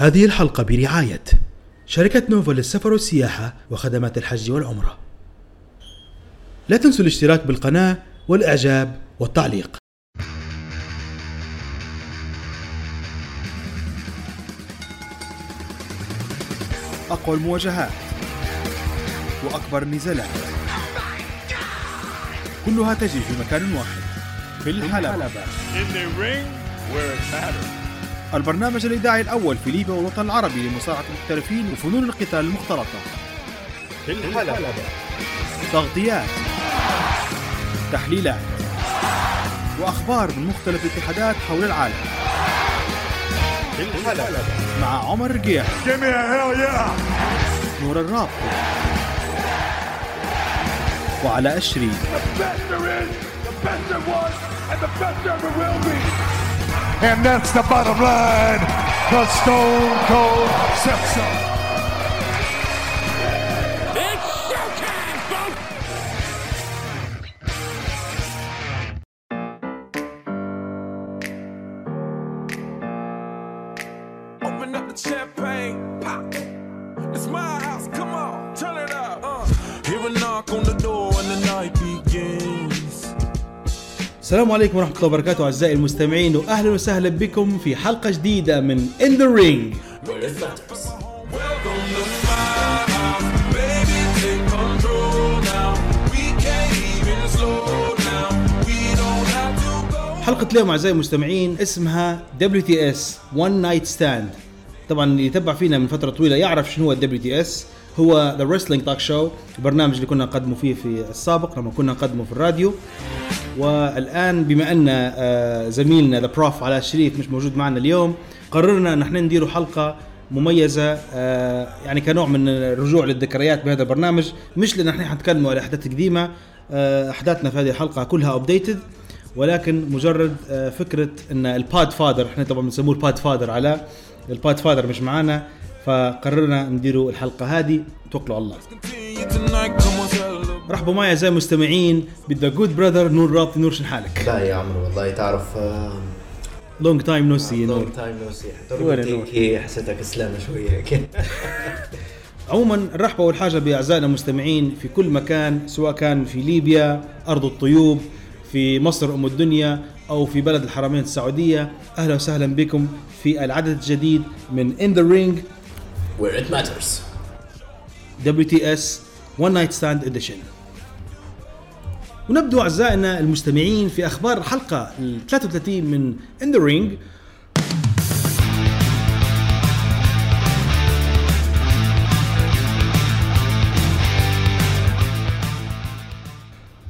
هذه الحلقة برعاية شركة نوفا للسفر والسياحة وخدمات الحج والعمرة. لا تنسوا الاشتراك بالقناة والإعجاب والتعليق. أقوى المواجهات وأكبر النزالات. كلها تجري في مكان واحد في الحلبة. In the ring where it matters. البرنامج الإذاعي الأول في ليبيا والوطن العربي لمصارعة المحترفين وفنون القتال المختلطة في الحلبة تغطيات تحليلات وأخبار من مختلف الاتحادات حول العالم في الحلبة مع عمر رقيح! نور الراب وعلاء الشريف The best there is, the best there was, and the best there ever will be. And that's the bottom line. The Stone Cold said السلام عليكم ورحمة الله وبركاته أعزائي المستمعين وأهلا وسهلا بكم في حلقة جديدة من In the Ring. حلقة اليوم أعزائي المستمعين اسمها WTS One Night Stand طبعا اللي يتبع فينا من فترة طويلة يعرف شنو هو WTS هو The Wrestling Talk Show البرنامج اللي كنا نقدمه فيه في السابق لما كنا نقدمه في الراديو والآن بما أن آه، زميلنا the Prof علاء الشريف مش موجود معنا اليوم قررنا أن إحنا نديروا حلقة مميزة آه، يعني كنوع من الرجوع للذكريات بهذا البرنامج مش لأن إحنا حنتكلموا على أحداث قديمة آه، أحداثنا في هذه الحلقة كلها updated ولكن مجرد فكرة أن ال bad father إحنا طبعا بنسموه ال bad father على ال bad father مش معانا فقررنا نديروا الحلقة هذه توكلوا على الله رحبوا معي أعزائي المستمعين. بال the good brother نور رابطي نور شن حالك؟ لا يا عمرو والله تعرف long time no see long time no see حسيتك اسلامه شوية كده عموما نرحب أول حاجة بأعزائنا المستمعين في كل مكان سواء كان في ليبيا أرض الطيوب في مصر أم الدنيا أو في بلد الحرمين السعودية. أهلا وسهلا بكم في العدد الجديد من In the Ring where it matters. WTS One Night Stand Edition. ونبدو أعزائنا المستمعين في أخبار الحلقة ال 33 من In the Ring.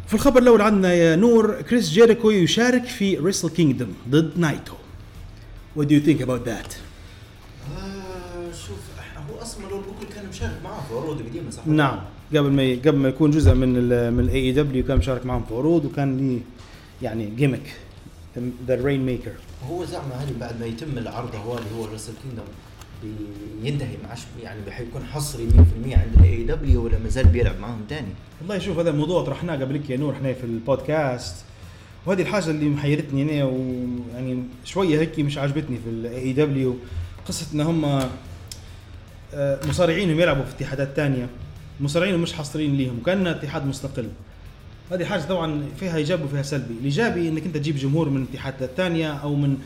في الخبر الأول عندنا يا نور كريس جيريكو يشارك في Wrestle Kingdom ضد نايتو. What do you think about that? آه شوف هو أصلا لو بوكل كان مشارك معاه في عروض قديمه صح؟ نعم. قبل ما قبل ما يكون جزء من ال من ال AEW كان مشارك معهم في عروض وكان لي يعني gimmick the Rainmaker هو زعما هل بعد ما يتم العرض هو اللي هو Wrestle Kingdom بينتهي معش يعني بحيكون حصري 100% عند ال AEW ولا ما زال بيلعب معاهم تاني. والله شوف هذا الموضوع طرحناه قبلك يا نور إحنا في البودكاست. وهذه الحاجة اللي محيرتني أنا ويعني شوية هيك مش عاجبتني في ال AEW قصة إن هم آه، مصارعينهم يلعبوا في اتحادات تانية. مصارعينهم مش حاصرين ليهم وكأنه اتحاد مستقل. هذه حاجة طبعا فيها ايجابي وفيها سلبي. الإيجابي إنك أنت تجيب جمهور من اتحادات تانية أو من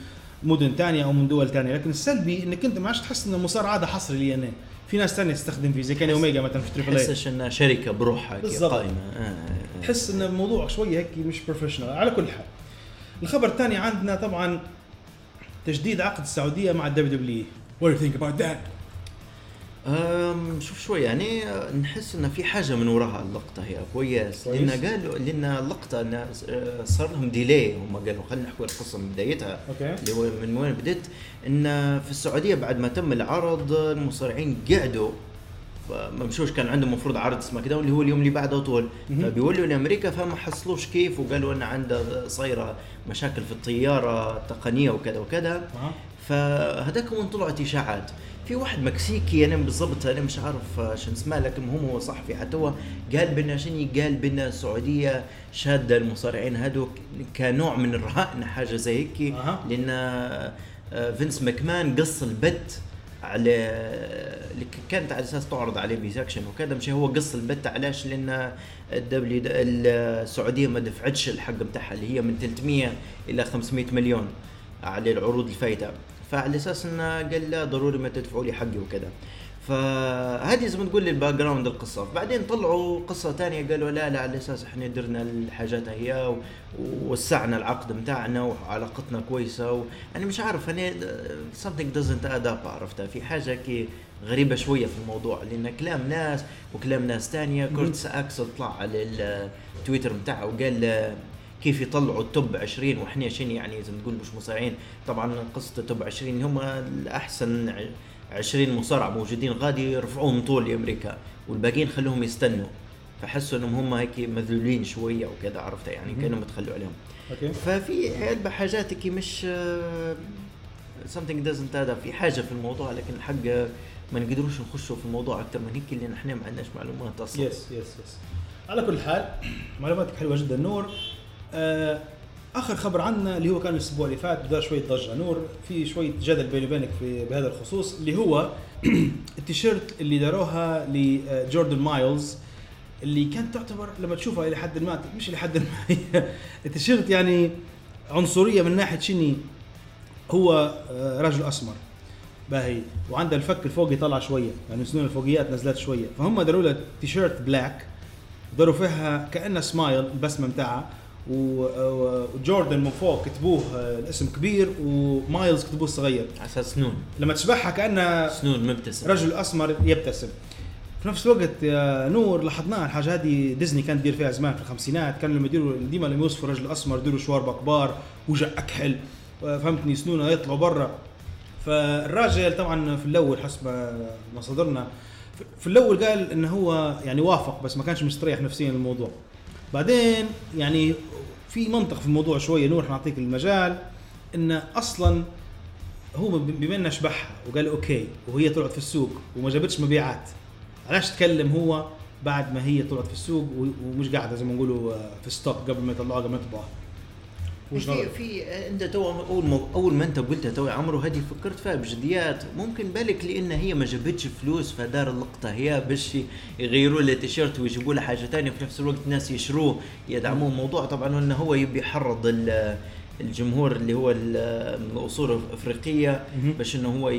مدن تانية أو من دول تانية لكن السلبي إنك أنت ما عادش تحس ان المصارعه هذا حصري لي أنا. في ناس تانية تستخدم فيه زي كان اوميجا مثلا في Triple A تحسش إنها شركة بروحها. قائمة. آه، آه، آه. تحس إن الموضوع شوية هيك مش professional على كل حال الخبر الثاني عندنا طبعا تجديد عقد السعودية مع ال WW What do you think about that? شوف شوي يعني آه، نحس إن في حاجة من وراها اللقطة هي. كويس. لأن قالوا لأن اللقطة إن آه، صار لهم delay هم قالوا. خلينا نحكي القصة من بدايتها. أوكي. اللي هو من وين بدت إن في السعودية بعد ما تم العرض المصارعين قعدوا. ما مشوش كان عندهم المفروض عرض سماك داون اللي هو اليوم اللي بعده طول. فبيولوا لأمريكا فما حصلوش كيف وقالوا إن عنده صايرة مشاكل في الطيارة التقنية وكذا وكذا. فهذاك وين طلعت اشاعات في واحد مكسيكي أنا بالضبط أنا مش عارف شو اسمه لكن هم هو صحفي حتى هو قال بان شنو؟ قال بان السعودية شادة المصارعين هذوك كنوع من الرهان حاجة زي هيك أها. لأن فينس ماكمان قص ال bit على اللي كانت على أساس تعرض عليه B section وكذا مش هو قص ال bit علاش؟ لأن ال W السعودية ما دفعتش الحق بتاعها اللي هي من 300 إلى 500 مليون على العروض الفايتة. فعلى أساس إنه قال لا ضروري ما تدفعوا لي حقي وكذا. فهذه زي ما تقول ال background القصة. بعدين طلعوا قصة ثانية قالوا لا لا على أساس إحنا درنا الحاجات هي ووسعنا العقد بتاعنا وعلاقتنا كويسة و... أنا مش عارف أنا something doesn't add up عرفتها في حاجة كي غريبة شوية في الموضوع لأن كلام ناس وكلام ناس ثانية كورتس اكسل طلع على التويتر بتاعه وقال كيف يطلعوا ال top 20 وإحنا شنو يعني زي ما تقول مش مصارعين؟ طبعا قصة ال top 20 هم الأحسن ع- 20 مصارع موجودين غادي يرفعوهم طول لامريكا والباقيين خلوهم يستنوا. فحسوا إنهم هم هيك مذلولين شوية وكذا عرفت؟ يعني كانوا متخلوا عليهم. أوكي. ففي علبة حاجات كي مش آه، something doesn't add في حاجة في الموضوع لكن الحق ما نقدروش نخشوا في الموضوع أكثر من هيك لأن إحنا ما عندناش معلومات أصلا. yes yes yes على كل حال معلوماتك حلوة جدا نور. آخر خبر عنا اللي هو كان الأسبوع اللي فات بدا شوية ضجة نور في شوية جدل بيني وبينك في بهذا الخصوص اللي هو التيشيرت اللي داروها لجوردن مايلز اللي كانت تعتبر لما تشوفها إلى حد ما مش إلى حد ما التيشيرت يعني عنصرية من ناحية شني هو آه، رجل أسمر باهي وعنده الفك الفوقي طلع شوية يعني سنون الفوقيات نزلت شوية فهم داروا له T-shirt black داروا فيها كانها سمايل البسمة بتاعها وجوردن من فوق كتبوه آه، الاسم كبير ومايلز كتبوه صغير على أساس سنون. لما تشبعها كأنها سنون مبتسم. رجل أسمر يبتسم. في نفس الوقت يا نور لاحظناها الحاجة هذه ديزني كانت تدير فيها زمان في الخمسينات كانوا لما يديروا ديما لما يوصفوا رجل أسمر يديروا شوارب كبار وجه أكحل. فهمتني سنونة يطلعوا برا. فالراجل طبعا في الأول حسب ما مصادرنا في- الأول قال إنه هو يعني وافق بس ما كانش مستريح نفسيا للموضوع. بعدين يعني في منطق في الموضوع شوية نور حنعطيك المجال انه أصلا هو بما إنه شبحها وقال okay وهي طلعت في السوق وما جابتش مبيعات علاش تكلم هو بعد ما هي طلعت في السوق ومش قاعدة زي ما نقولوا آه، في stock قبل ما يطلعوها قبل ما يطبعوها وش في؟ في انت تو اول ما اول ما انت قلتها تو عمرو هذه فكرت فيها بجديات. ممكن بالك لأن هي ما جابتش فلوس فدار اللقطة هي باش يغيروا له تيشيرت ويجيبوا له حاجة ثانية وفي نفس الوقت الناس يشروه يدعموه الموضوع. طبعا إنه هو يبي يحرض ال- الجمهور اللي هو من الأصول الأفريقية باش إنه هو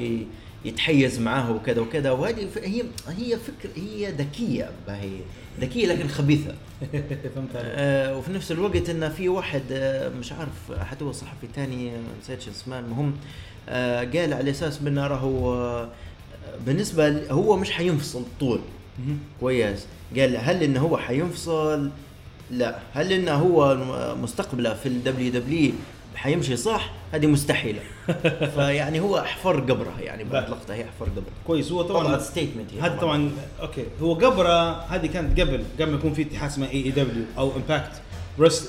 يتحيز معاه وكذا وكذا. وهذه هي هي فكر هي ذكية هي ذكية لكن خبيثة. فهمت آه وفي نفس الوقت إن في واحد آه مش عارف حتى هو صحفي ثاني نسيت شو اسمه المهم آه قال على أساس انه راهو آه بالنسبة هو مش حينفصل طول. كويس. قال هل إنه هو حينفصل؟ لا. هل إنه هو مستقبله في الدبليو دبليو حيمشي صح هذه مستحيلة. فيعني هو احفر قبره يعني. لقطة هي احفر قبره. كويس هو طبعا طلعت ستيتمنت هذا طبعا. أوكي. هو قبره هذه كانت قبل قبل ما يكون في اتحاد اسمه اي اي دبليو أو امباكت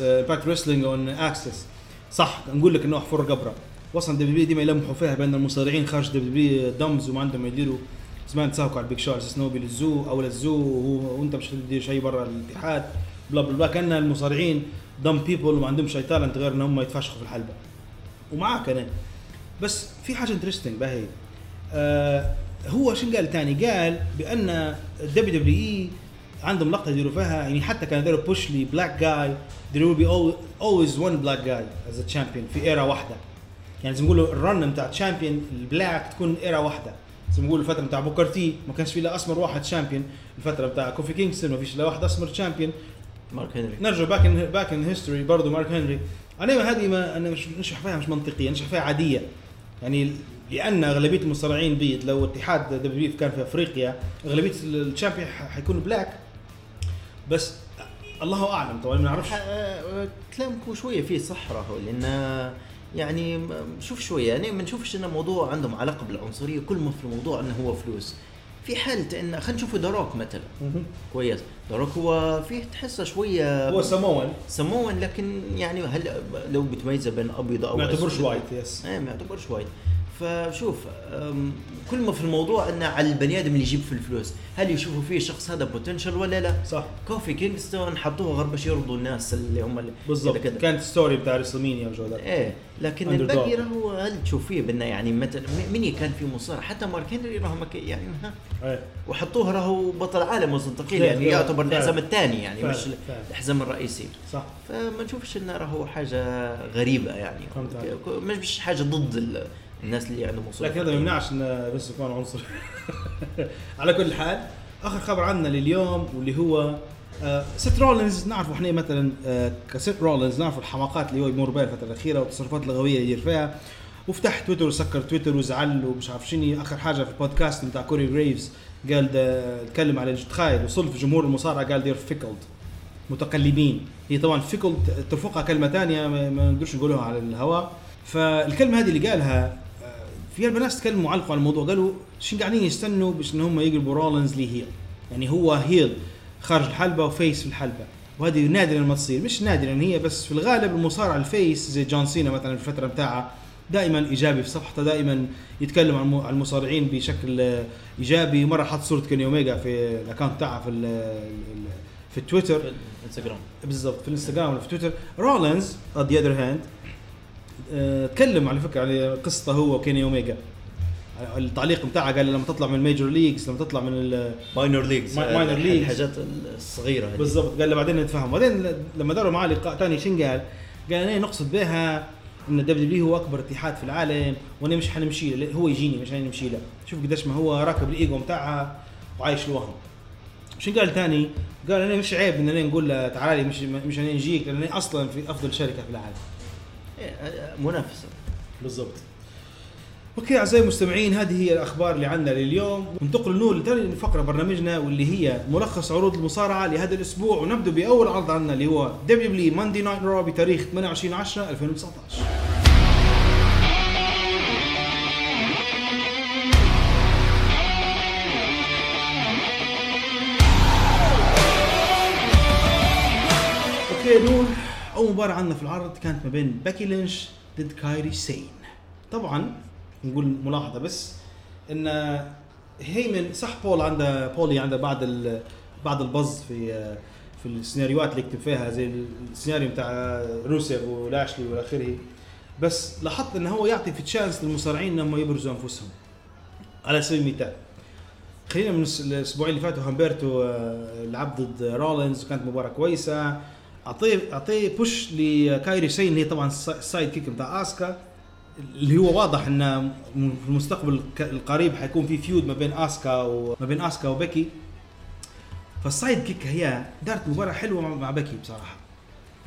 امباكت ريسلينج اون اكسس صح نقول لك إنه حفر قبره. أصلا دبليو ديما يلمحوا فيها بأن المصارعين خارج دبليو دمز وما عندهم يديروا. زمان تساوكوا على البيك شو إنه للزو أو للزو وأنت مش تدير شيء برا الاتحاد. blah blah blah كأن المصارعين dumb people وما عندهمش any talent غير ان هم يتفشخوا في الحلبة. ومعاك أنا. بس في حاجة interesting باهي آه هو شو قال تاني؟ قال بأن ال WWE عندهم لقطة يديروا فيها يعني حتى كانوا يديروا push لي black guy be al- always one black guy as a champion في era واحدة. يعني ما نقولوا ال run بتاع champion ال black تكون era واحدة. زي ما نقولوا الفترة بتاع بوكر تي ما كانش في إلا أسمر واحد champion الفترة بتاع كوفي كينغستون ما فيش إلا واحد أسمر champion مارك هنري. نرجع back in back in history برضه مارك هنري. أنا هذه ما أنا مش نشرح فيها مش منطقية نشرح فيها عادية. يعني لأن أغلبية المصارعين بيض لو اتحاد W كان في أفريقيا أغلبية ال champion ح- حيكونوا black بس الله أعلم طبعا ما نعرفش. آه، كلامك شوية فيه صح راهو لأن يعني شوف شوية يعني ما نشوفش إن موضوع عندهم علاقة بالعنصرية كل ما في الموضوع إنه هو فلوس. في حالة إن خلينا نشوف The Rock مثلا. كويس. The Rock هو فيه تحسه شوية هو Samoan Samoan لكن يعني هل لو بتميزه بين أبيض أو ما يعتبرش؟ white yes إيه ما يعتبرش white. فشوف كل ما في الموضوع أنه على البني آدم اللي يجيب في الفلوس هل يشوفوا فيه الشخص هذا potential ولا لا؟ صح. كوفي كينغستون حطوه غير باش يرضوا الناس اللي هم بالضبط. كانت story بتاع WrestleMania وجودات إيه لكن. الباقي راهو هل تشوف فيه بأنه يعني مثلا مين كان في مصارع؟ حتى مارك هنري راهو يعني ها إيه. وحطوه راهو بطل عالم وزن ثقيل فعلا، يعني يعتبر فعلا. الحزام الثاني يعني فعلا، مش فعلا. الحزام الرئيسي. صح. فما نشوفش إنه راهو حاجة غريبة يعني. مش مش حاجة ضد ال- الناس اللي عندهم أصول لكن هذا ما يمنعش إن فينس يكون عنصري. على كل حال آخر خبر عندنا لليوم واللي هو آه سيت رولينز نعرفوا إحنا مثلا آه كسيت رولينز نعرفوا الحماقات اللي هو يمر بها الفترة الأخيرة والتصرفات الغبية اللي يدير فيها وفتح تويتر وسكر تويتر وزعل ومش عارف شنو. آخر حاجة في البودكاست بتاع كوري جريفز قال ده تكلم على تخيل وصل في جمهور المصارعة قال they're fickle متقلبين. هي طبعا fickle تفوقها كلمة ثانية ما نقدرش نقولها على الهواء. فالكلمة هذه اللي قالها آه، في ناس تكلموا علقوا على الموضوع قالوا شو قاعدين يستنوا باش إن هم يقلبوا رولينز لي heel؟ يعني هو heel خارج الحلبة و face في الحلبة. وهذه نادرا ما تصير مش نادرا هي بس في الغالب المصارع ال face زي جون سينا مثلا في الفترة بتاعها دائما إيجابي في صفحته دائما يتكلم عن الم- عن المصارعين بشكل إيجابي. مرة حط صورة كيني اوميجا في ال account بتاعها في ال- ال- في التويتر. في الإنستغرام. بالضبط في الإنستغرام ولا في تويتر. رولينز on the other hand تكلم على فكرة على قصته هو وكيني أوميجا. التعليق بتاعه قال لما تطلع من ال major leagues لما تطلع من ال- minor leagues minor leagues. الحاجات الصغيرة هذه. بالضبط. قال له بعدين نتفاهم. بعدين لما داروا معاه لقاء ثاني شن قال؟ قال أنا نقصد بها إن ال WW هو أكبر اتحاد في العالم وأنا مش حنمشي له. هو يجيني مش حنمشي له. شوف قديش ما هو راكب الإيجو بتاعها وعايش الوهم شو قال ثاني؟ قال أنا مش عيب إن أنا نقول له تعال لي مش مش أنا نجيك لأن أصلا في أفضل شركة في العالم. منافسة. بالضبط. okay أعزائي المستمعين هذه هي الأخبار اللي عندنا لليوم. ننتقل نور لثاني فقره برنامجنا واللي هي ملخص عروض المصارعة لهذا الأسبوع ونبدأ بأول عرض عندنا اللي هو WWE Monday Night Raw بتاريخ 28 10 2019 okay نور. أول مباراة عندنا في العرض كانت ما بين باكي لينش ضد كايري سين. طبعا نقول ملاحظة بس إن هيمن صح بول عنده بولي عنده بعض بعض البز في في السيناريوهات اللي يكتب فيها زي السيناريو بتاع روسيف ولاشلي والى اخره بس لاحظت انه هو يعطي في chance للمصارعين إنهم يبرزوا أنفسهم. على سبيل المثال خلينا من الأسبوعين اللي فاتوا همبرتو آه، لعب ضد رولينز وكانت مباراة كويسة. أعطيه أعطيه push لكايري سين اللي هي طبعا الس- ال sidekick بتاع آسكا اللي هو واضح إنه م- في المستقبل القريب حيكون في feud ما بين آسكا وما بين آسكا وبيكي فال sidekick هي دارت مباراة حلوة مع- بيكي بصراحة.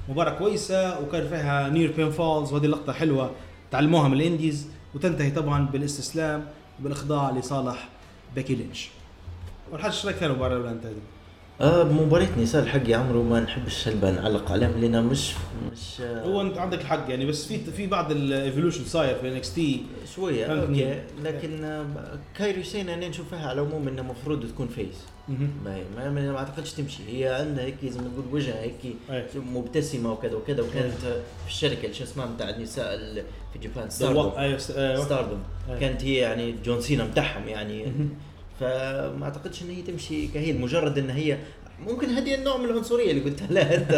مباراة كويسة وكان فيها near pin falls وهذه اللقطة حلوة تعلموها من ال indies وتنتهي طبعا بالاستسلام وبالإخضاع لصالح بيكي لينش. والحاج إيش رأيك في المباراة الاولى أنت؟ آه مباراة نساء الحق يا عمرو ما نحبش هلبا نعلق عليهم لأن مش مش آه هو أنت عندك الحق يعني بس في في بعض ال evolution صاير في NXT شوية. okay. لكن آه كايري سين أنا نشوفها على العموم انه المفروض تكون face ما ما, ما, أعتقدش تمشي. هي عندها هيك زي ما تقول وجهها هيك. مبتسمة وكذا وكذا وكانت في الشركة شو اسمها بتاع النساء ال- في جابان ستاردوم ستاردوم. كانت هي يعني جون سينا متاعهم يعني. فما أعتقدش إن هي تمشي ك heel مجرد إن هي ممكن هذه النوع من العنصرية اللي قلت لها. انت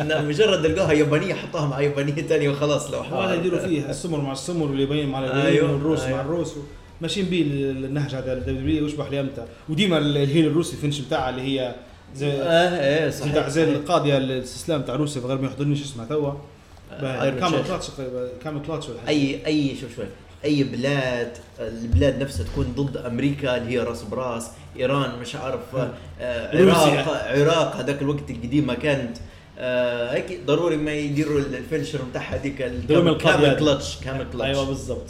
ان مجرد لقاها يابانية حطها مع يابانية ثانية وخلاص لو وهذا يديروا فيه السمر مع السمر واليابانيين مع اليابانيين أيوه، والروس مع أيوه. الروس. ماشيين بيه النهج هذا ال W يشبح لي أمتى. وديما ال heel الروسي ال finish بتاعها اللي هي زي آه إيه صحيح بتاع- زي. القاضية الاستسلام بتاع روسيا غير ما يحضرنيش اسمها توا. Iron camel Sheik. clutch camel clutch اي أي شوف شوي. أي بلاد البلاد نفسها تكون ضد أمريكا اللي هي راس براس إيران مش عارف آه روسيا. عراق عراق هذاك الوقت القديم ما كانت آه هيك ضروري ما يديروا ال finisher بتاعها هذيك camel. clutch camel clutch أيوه بالضبط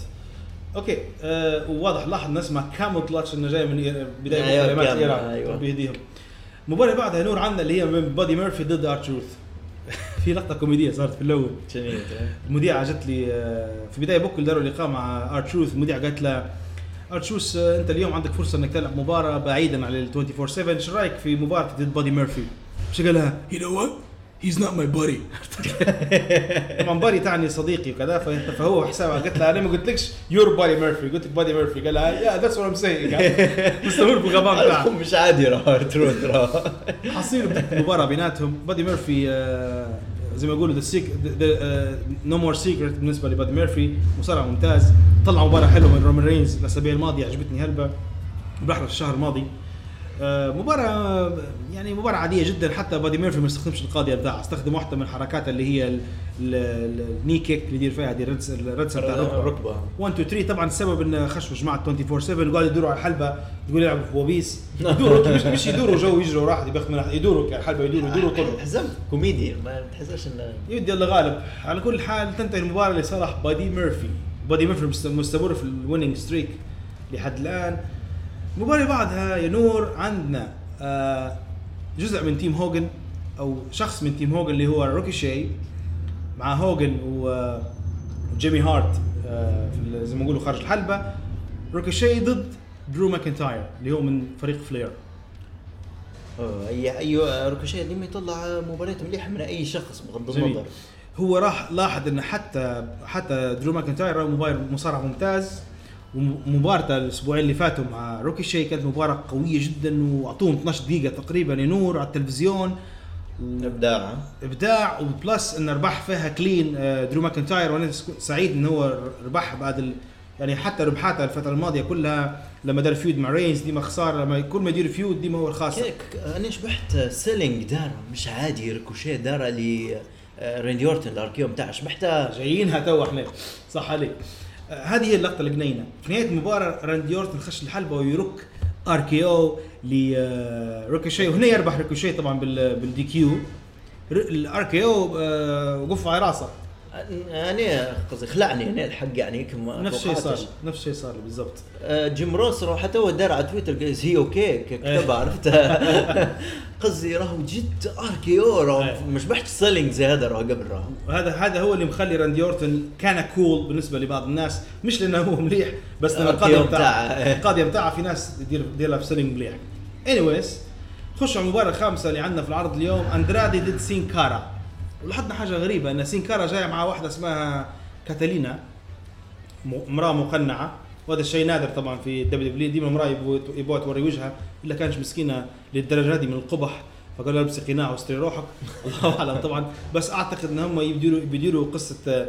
okay آه وواضح لاحظ الناس مع camel clutch إنه جاي من إير- بداية من أيوة، كلمات إيران أيوة. بيهديهم المباراه بعدها نور عندنا اللي هي من بادي ميرفي ضد ار تروث في لقطة كوميدية صارت في الأول. جميل المذيعه جت لي آه، في بداية بوك داروا لقاء مع ار تروث المذيعه قالت له ار تروث آه، أنت اليوم عندك فرصة إنك تلعب مباراة بعيدا عن ال 24 7 إيش رأيك في مباراة ضد بادي ميرفي؟ إيش قال لها؟ you know what he's not my buddy طبعا buddy تعني صديقي وكذا فهو حسابها قلت لها أنا ما قلتلكش your buddy ميرفي قلت لك بادي ميرفي قال لها يا that's what I'm saying مستمر بالغباء بتاعه. مش عادي راه ترو ترى حصير مباراة بيناتهم. بادي ميرفي آه، زي ما يقولوا the secret no more secret بالنسبة لبادي ميرفي. مصارع ممتاز. طلع مباراة حلوة من رومان رينز الأسابيع الماضية عجبتني هلبة. بحرف الشهر الماضي. آه، مباراة يعني مباراة عادية جدا. حتى بادي ميرفي ما استخدمش القاضية بتاعه استخدم واحدة من الحركات اللي هي ال knee kick اللي يدير فيها دي بتاع الركبة الركبة. 1 2 3 طبعا السبب انه خشوا جماعة 24 7 وقالوا يدوروا على الحلبه تقول يلعبوا في بوبيس يدوروا مش مش يدوروا جو يجروا راحت يبخ من يدوروا الحلبه يدوروا يدوروا كله حزمت كوميدي ما تحسش انه يدي الله غالب. على كل حال تنتهي المباراة لصالح بادي ميرفي. بادي ميرفي مست- مستمر في الويننج ستريك لحد الآن. المباراة اللي بعدها يا نور عندنا آه، جزء من تيم هوجن أو شخص من تيم هوجن اللي هو روكي شي مع هوجن وجيمي هارت آه، في زي ما نقولوا خارج الحلبة. ريكوشيه ضد درو ماكنتاير اللي هو من فريق فلير. اي أي ريكوشيه ديما يطلع مباريات مليحة من أي شخص بغض. النظر. هو راح لاحظ إن حتى حتى درو ماكنتاير مباراة مصارع ممتاز. ومباراته الأسبوعين اللي فاتوا مع ريكوشيه كانت مباراة قوية جدا وأعطوهم 12 دقيقة تقريبا يا نور على التلفزيون. إبداع. إبداع و plus انه ربح فيها clean آه، درو ماكنتاير وأنا سعيد انه هو ربح بعد ال... يعني حتى ربحاته الفترة الماضية كلها لما دار feud مع رينز ديما خسارة لما كل ما يدير feud ديما هو الخاسر. أنا شبحت selling دارا مش عادي ريكوشيه دارا ل آه، ريندي أورتن ال RKO بتاعه شبحتها. جايينها تو إحنا صح عليك. آه، هذه هي اللقطة الجنينه في نهاية المباراه راندي أورتن خش الحلبة ويرك RKO لريكوشيه وهنا يربح ريكوشيه طبعا بال بال DQ ال RKO آه، وقف على راسه. أنا قصدي خلعني أنا الحق يعني ما نفس الشيء صار. نفس الشيء صار بالضبط. آه، جيم روس راح حتى هو دار على تويتر قال هي okay كتبها عرفت؟ قصدي راهو جد R KO راهو أي. مش بحكي selling زي هذا راهو قبل راهو. وهذا هذا هو اللي مخلي راندي أورتن كان cool بالنسبة لبعض الناس مش لأنه هو مليح بس لأنه القاضية بتاعه. القاضية بتاعه في ناس لها في selling مليح. anyways خش على المباراه الخامسه اللي عندنا في العرض اليوم. اندرادي ضد سين كارا ولاحظنا حاجة غريبة إن سين كارا جاية مع واحدة اسمها كاتالينا امرأة مقنعة وهذا الشيء نادر طبعا في ال WW ديما امرأة يبغوا يبغوا توري وجهها إلا كانت مسكينة للدرجة دي من القبح فقالوا لها البسي قناع واستري روحك. الله أعلم طبعا. بس أعتقد إن هم يديروا بيديروا قصة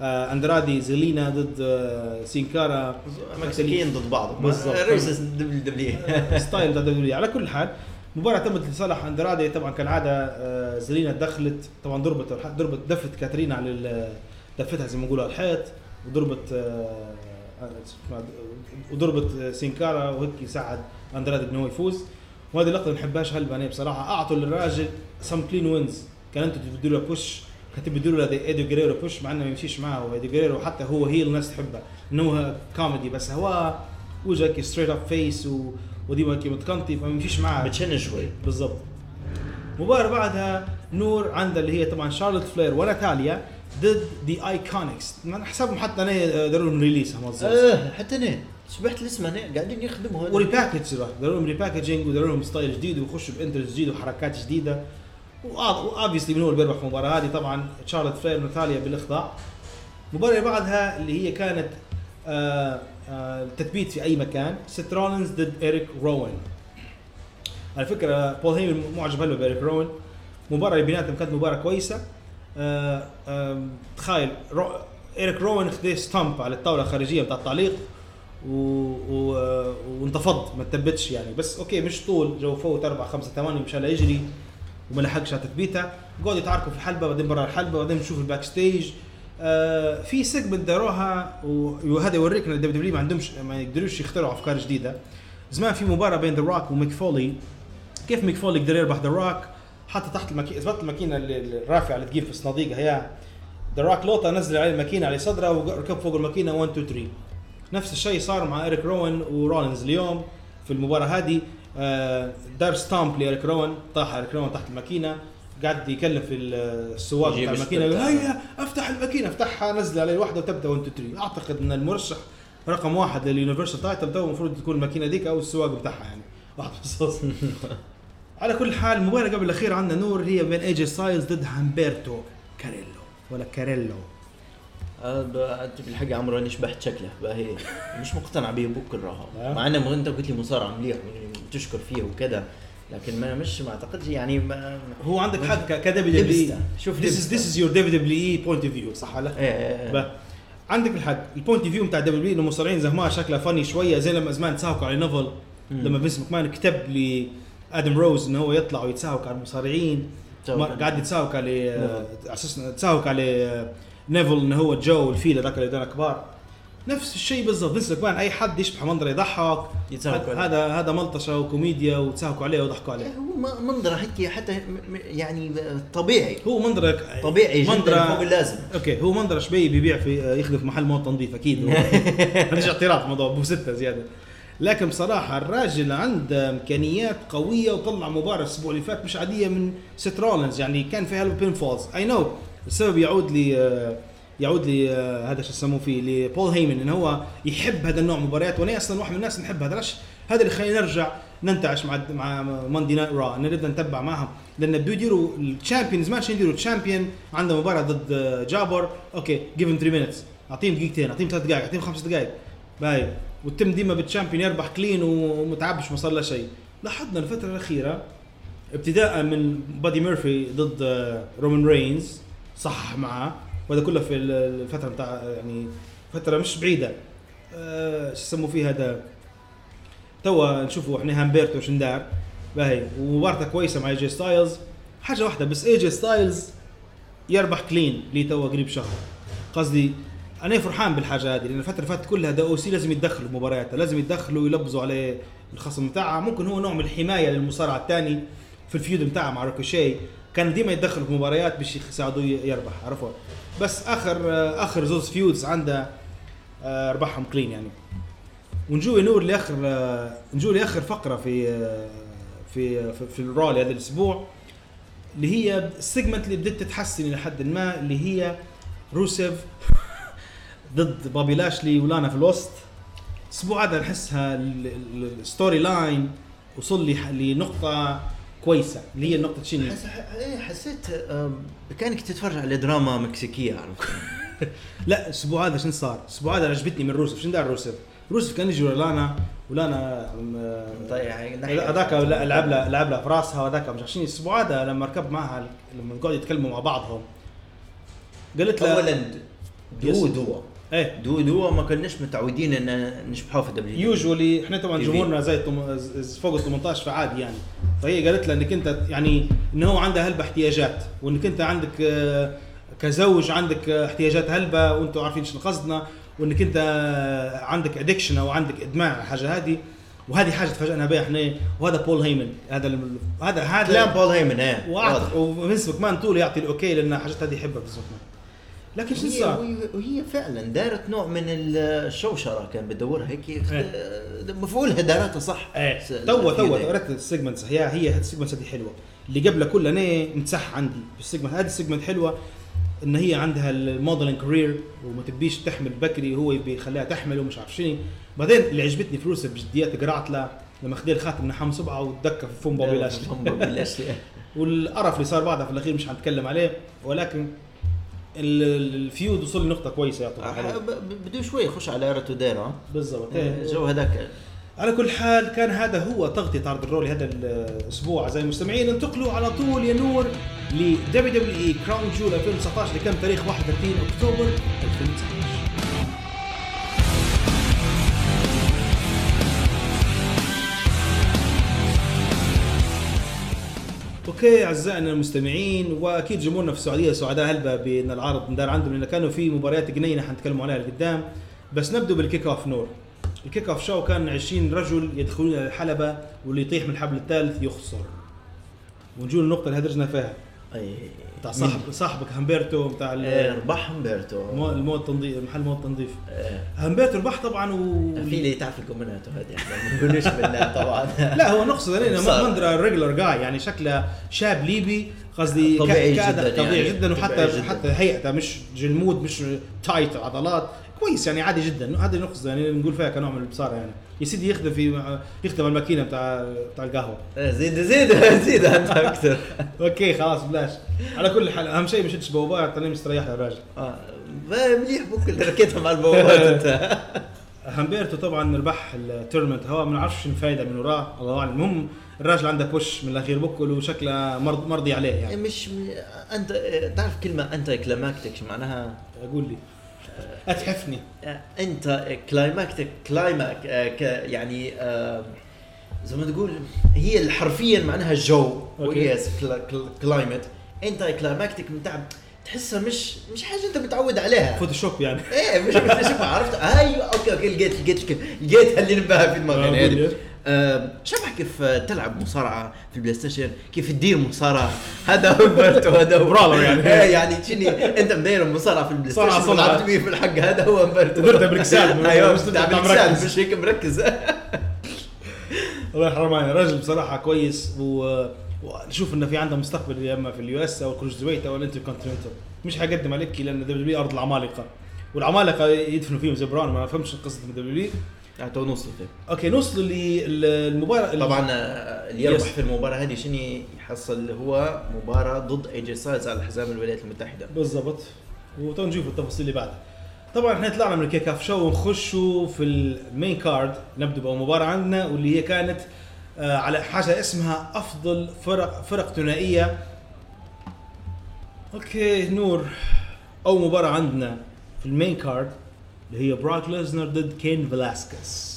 آه، أندرادي زيلينا ضد آه، سينكارا مكسيكيين ضد بعض. دبليو ستايل دبليو على كل حال مباراة تمت لصالح أندرادي طبعا كالعادة آه، زلينا دخلت طبعا ضربت ضربت دفت كاترينا على دفتها زي ما نقولوا على الحيط وضربت آه، آه، وضربت سينكارا وهيك يساعد أندرادي إنه هو يفوز. وهذه اللقطة ما بنحبهاش هلبة أنا بصراحة. أعطوا للراجل some clean wins كان أنتم تدوا له push كنت بتدوا له إيدي جريرو push مع إنه ما يمشيش معه. ايدي جريرو حتى هو heel الناس تحبه. إنه كوميدي بس هو وجهك straight up face و... هيك متكنطي فما يمشيش معاه بتشن شوي. بالضبط. مباراة بعدها نور عندها اللي هي طبعا شارلوت فلير وناتاليا ضد ذا ايكونكس من حسابهم حتى أنا داروا لهم release آه حتى أنا. شبحت الاسم أنا. قاعدين يخدموا و repackage داروا لهم repackaging وداروا لهم style جديد ويخشوا ب entrance جديد وحركات جديدة. و obviously من هو اللي بيربح المباراة هذه. طبعا شارلوت فلير وناتاليا بالإخضاع. المباراه اللي بعدها اللي هي كانت آه آه تثبيت في أي مكان. ست رولينز ضد ايريك روين على فكرة بول هيمن معجب هلبا بايريك روين مباراة اللي بيناتهم كانت مباراة كويسة. آه آه تخيل رو ايريك روين خذ stomp على الطاولة الخارجية بتاع التعليق و... و... وانتفض ما تثبتش يعني. بس okay مش طول. جو فوت أربع خمسة ثواني مشان يجري وما لحقش على تثبيتها قعدوا يتعاركوا في الحلبة بعدين برا الحلبة بعدين نشوف ال backstage آه في segment داروها وهذا يوريك إن ال WWE ما عندهمش ما يقدروش يخترعوا أفكار جديدة. زمان في مباراة بين ذا روك وميك فولي. كيف ميك فولي قدر يربح ذا روك حتى تحت الماكينة اثبت الماكينه الرافعة اللي تجيب في الصناديق. هي ذا روك لوطا نزل عليه الماكينة على صدره وركب فوق الماكينة 1 2 3 نفس الشيء صار مع إيريك روين ورولينز اليوم في المباراة هذه. آه، دار stomp لإيريك روين. طاح إيريك روين تحت الماكينة. قاعد يكلم في السواق بتاع الماكينة هيا أفتح الماكينة. أفتحها نزل عليه واحدة وتبدا 1 2 3 أعتقد إن المرشح رقم واحد لل Universal Title توا المفروض تكون الماكينة ديك أو السواق بتاعها يعني. واحد بخصوص. على كل حال المباراه قبل الأخيرة عندنا نور هي بين ايجي ستايلز ضد همبرتو كاريلو. ولا كاريلو. هذا بالحق عمرو اني شبحت شكله. باهي مش مقتنع به بكره. مع إنه أنت قلت لي مصارع مليح تشكر فيه وكذا. لكن ما مش ما اعتقدش يعني ما هو عندك حق ك WWE. شوف This is. This is your WWE point of view صح ولا؟ إيه إيه بقى. عندك الحق ال point of view بتاع WWE إنه المصارعين زهماء شكلها funny شوية زي لما زمان تساوكوا على نيفل لما فينس ماكمان كتب لادم روز إنه هو يطلع ويتساوك على المصارعين تساوك قاعد يتساوك على أساس تساوك على نيفل إنه هو جو الفيل هذاك اللي كبار نفس الشيء بالضبط فينس ماكمان أي حد يشبح منظر يضحك هذا- عليه. هذا هذا ملطشة وكوميديا وتساوكوا عليه وضحكوا عليه. هو منظره هيك حتى يعني طبيعي. هو منظرك طبيعي جدا منظره فوق اللازم. okay هو منظر شبي بيبيع في يخدم في محل مواد تنظيف أكيد. ما عنديش اعتراض الموضوع أبو ستة زيادة. لكن بصراحة الراجل عنده إمكانيات قوية وطلع مباراة الأسبوع اللي فات مش عادية من سيت رولينز يعني كان فيها pin falls. I know السبب يعود لي يعود لي آه، شو يسموه فيه لبول هيمن إن هو يحب هذا النوع من المباريات وأنا أصلا واحد من الناس نحب هذا ليش هذا اللي خلينا نرجع ننتعش مع مع Monday Night Raw نبدا نتبع معهم. لأن بدو يديروا ال champions ماشي يديروا ال champion عنده مباراة ضد آه، jobber okay give 3 minutes أعطيهم دقيقتين أعطيهم ثلاث دقائق أعطيهم خمس دقائق. باهي. وتم ديما بال champion يربح clean ومتعبش ما صار له شيء. لاحظنا الفترة الأخيرة ابتداء من بادي ميرفي ضد آه، رومان رينز صح معاه وهذا كله في ال- الفترة بتاع يعني فترة مش بعيدة. آه، شو يسموا فيه هذا؟ توا نشوفوا إحنا همبرتو شن دار باهي. ومبارته كويسة مع اي جي ستايلز حاجة واحدة بس اي جي ستايلز يربح clean لي توا قريب شهر. قصدي أنا فرحان بالحاجة هذه لأن الفترة اللي فاتت كلها The O.C. لازم يتدخلوا مبارياتها لازم يتدخلوا ويلبزوا عليه الخصم بتاعها ممكن هو نوع من الحماية للمصارع الثاني في ال feud بتاعه مع ريكوشيه كان ديما يتدخلوا في مباريات باش يساعدوه يربح عرفوا؟ بس آخر آخر زوز feuds عنده آه، ربحهم clean يعني. ونجو نور لآخر آه، نجو لآخر فقرة في آه، في في, في ال Raw هذا الأسبوع اللي هي ال segment اللي بدأت تتحسن إلى حد ما اللي هي روسيف ضد بابي لاشلي ولانا في الوسط. الأسبوع هذا نحسها ال- ال- ال storyline وصل لنقطة كويسة اللي هي نقطه شنو حس... إيه، حسيت كأنك تتفرج على دراما مكسيكية. لا الأسبوع هذا شنو صار؟ الأسبوع هذا عجبتني من روسف. شنو دار روسف؟ روسف كان يجي ولانا ولانا عم- طيب هذاك لا- لعب لها لعب لها في راسها وهذاك. مش عارفين الأسبوع هذا لما ركب معها لما قعدوا يتكلموا مع بعضهم قالت لها اولا دو دو. إيه. دو دو ما كناش متعودين إن نشبحوه في WWE usually إحنا طبعا. جمهورنا زي فوق ال 18 فعادي يعني. فهي قالت لها إنك أنت يعني انه هو عنده هلبة احتياجات وإنك أنت عندك آه، كزوج عندك آه، احتياجات هلبة وأنتم عارفين شنو قصدنا وإنك أنت آه، عندك addiction أو عندك ادمان على الحاجة هذه. وهذه حاجة تفاجئنا بها إحنا. وهذا بول هيمن هذا الم- هذا هذا كلام بول هيمن إيه. واضح. وفينس ماكمان طول يعطي ال okay لأن الحاجات هذه يحبها فينس ماكمان لكن شو صار؟ وهي, فعلا دارت نوع من الشوشرة كان بدورها هيك إيه. مفعولها دارتها صح. إيه. توا ده. قرأت ال segments. هي هي ال segments هذه حلوة. اللي قبلها كلها أنا متسح عندي بال segment. هذه ال segment حلوة إن هي عندها ال modeling career وما تبيش تحمل بكري هو يبي يخليها تحمل ومش عارف شنو. بعدين اللي عجبتني روسف بجديات قرعت لها لما خدي الخاتم نحام صبعه وتدكى في فم لاشلي والقرف اللي صار بعدها في الأخير مش حنتكلم عليه. ولكن ال feud وصل لنقطه كويسة يعطوها بده شوي يخش على ايرا توديرا بالضبط. إيه. جو هذاك. على كل حال كان هذا هو تغطية عرض ال Raw هذا الأسبوع أعزائي المستمعين. انتقلوا على طول يا نور ل WWE Crown Jewel 2019 اللي كان تاريخ 31 أكتوبر 2019 okay أعزائنا المستمعين وأكيد جمهورنا في السعودية سعداء هلبة بأن العرض ندار عندهم لأن كانوا في مباريات جنينة حنتكلموا عليها لقدام. بس نبدو بال kick off نور. ال kick off show كان 20 رجل يدخلون إلى الحلبة واللي يطيح من الحبل الثالث يخسر. ونجول النقطة اللي هدرجنا فيها. بتاع صاحب صاحبك همبرتو بتاع إيه، ربح همبرتو. المو- المود تنظيف محل مود تنظيف. إيه. همبرتو ربح طبعا و في اللي تعرف الكومنات هذه إحنا ما نقولوش بالله طبعا. لا هو نقصد علينا صار. مندرا ريجلر جاي يعني شكله شاب ليبي. قصدي ك- طبيعي جداً طبيعي يعني. جدا وحتى جداً. حتى هيئته مش جلمود مش تايت عضلات كويس يعني عادي جدا. هذه نقص يعني نقول فيها كنوع من البصارة يعني. يا سيدي يخدم في يخدم الماكينة بتاع بتاع القهوة. آه، زيد زيد زيد أنت أكثر. okay خلاص بلاش. على كل حال أهم شيء مش تشبه بوابات تراني مستريح يا راجل. ما مليح اللي ركيتها مع البوابات أنت. همبرتو طبعا ربح ال tournament هو ما نعرفش شنو الفائده من وراه. الله أعلم. المهم الراجل عنده push من الأخير بوكل وشكله مرض مرضي عليه يعني. مش انت تعرف كلمة anticlimactic شو معناها؟ قول لي. أتحفني. anticlimactic climac ك- يعني آه، زي ما تقول هي حرفيا معناها جو okay. ويس كلايمت anticlimactic بتاع تحسها مش مش حاجة انت متعود عليها. Photoshop يعني. إيه مش مش شوف عرفت؟ أيوه okay okay لقيت لقيت لقيت اللي نبهها في دماغي. يعني آه، هذه. آه، شبه كيف تلعب مصارعة في ال PlayStation كيف تدير مصارعة؟ هذا هو امبرتو هذا هو. يعني. إيه، يعني شني أنت مدير مصارعة في البلاي ستيشن. ولعبت بيه في الحق. هذا هو امبرتو درتها بركسال. أيوه بركسال. مش هيك مركز. الله يرحمه يعني راجل بصراحة كويس. و ونشوف انه في عنده مستقبل يا إما في اليو اس أو الكروزويت أو الأنتر كونتيننتال. مش حيقدم عليك لأن دبليو أرض العمالقة. والعمالقة يدفنوا فيهم زي براون ما فهمش قصة دبليو تو نوصل فيه أوكي نوصل للمباراه طبعا آه، اللي يربح. في المباراة هذه. شنو يحصل؟ هو مباراة ضد ايجي سايز على حزام الولايات المتحدة. بالضبط. وتو نشوف التفاصيل اللي بعدها. طبعا إحنا طلعنا من ال kick off show ونخشوا في ال main card نبدا بمباراه عندنا واللي هي كانت آه على حاجة اسمها أفضل فرق فرق ثنائية. okay نور. أول مباراة عندنا في ال main card اللي هي براك ليزنر ضد كين فلاسكس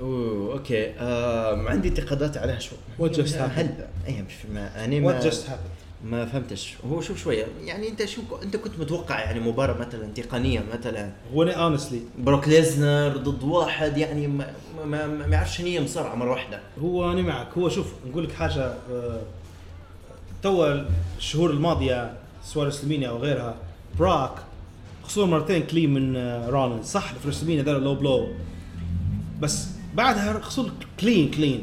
أوه okay. آه عندي انتقادات عليها شو What just happened? هل إيه مش ما أنا ما what just happened ما فهمتش. هو شوف شوية يعني أنت شو أنت كنت متوقع يعني مباراة مثلا تقنية مثلا؟ هو أنا honestly بروك ليزنر ضد واحد يعني ما ما, ما, يعرفش شنو هي مصارعة مرة واحدة. هو أنا معك. هو شوف نقول لك حاجة آه، توا الشهور الماضية سواء WrestleMania أو غيرها براك خسر مرتين clean من آه، رولينز صح في WrestleMania دار low blow. بس بعدها خسر clean clean.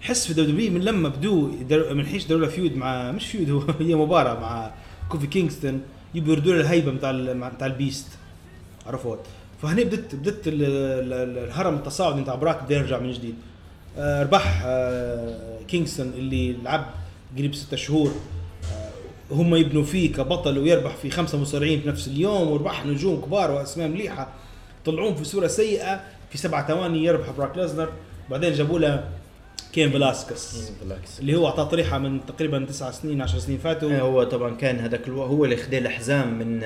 حس في W من لما بدو من حيش داروا feud مع مش feud هو هي مباراة مع كوفي كينغستون يبوا يردوا له الهيبة مع- بتاع ال beast. عرفت فهني بدت بدت ال- ال- ال- الهرم التصاعدي بتاع براك بده يرجع من جديد. آه، ربح آه، كينغستون اللي لعب قريب ستة شهور. آه، هم يبنوا فيه كبطل ويربح في خمسة مصارعين في نفس اليوم وربح نجوم كبار وأسماء مليحة. طلعوهم في صورة سيئة في سبعة ثواني يربح براك ليزنر. بعدين جابوا له كين فلاسكس. بالعكس اللي هو أعطاه طريحة من تقريبا تسع سنين 10 سنين فاتوا. إيه، هو طبعا كان هذاك الوقت هو اللي خدي الأحزام من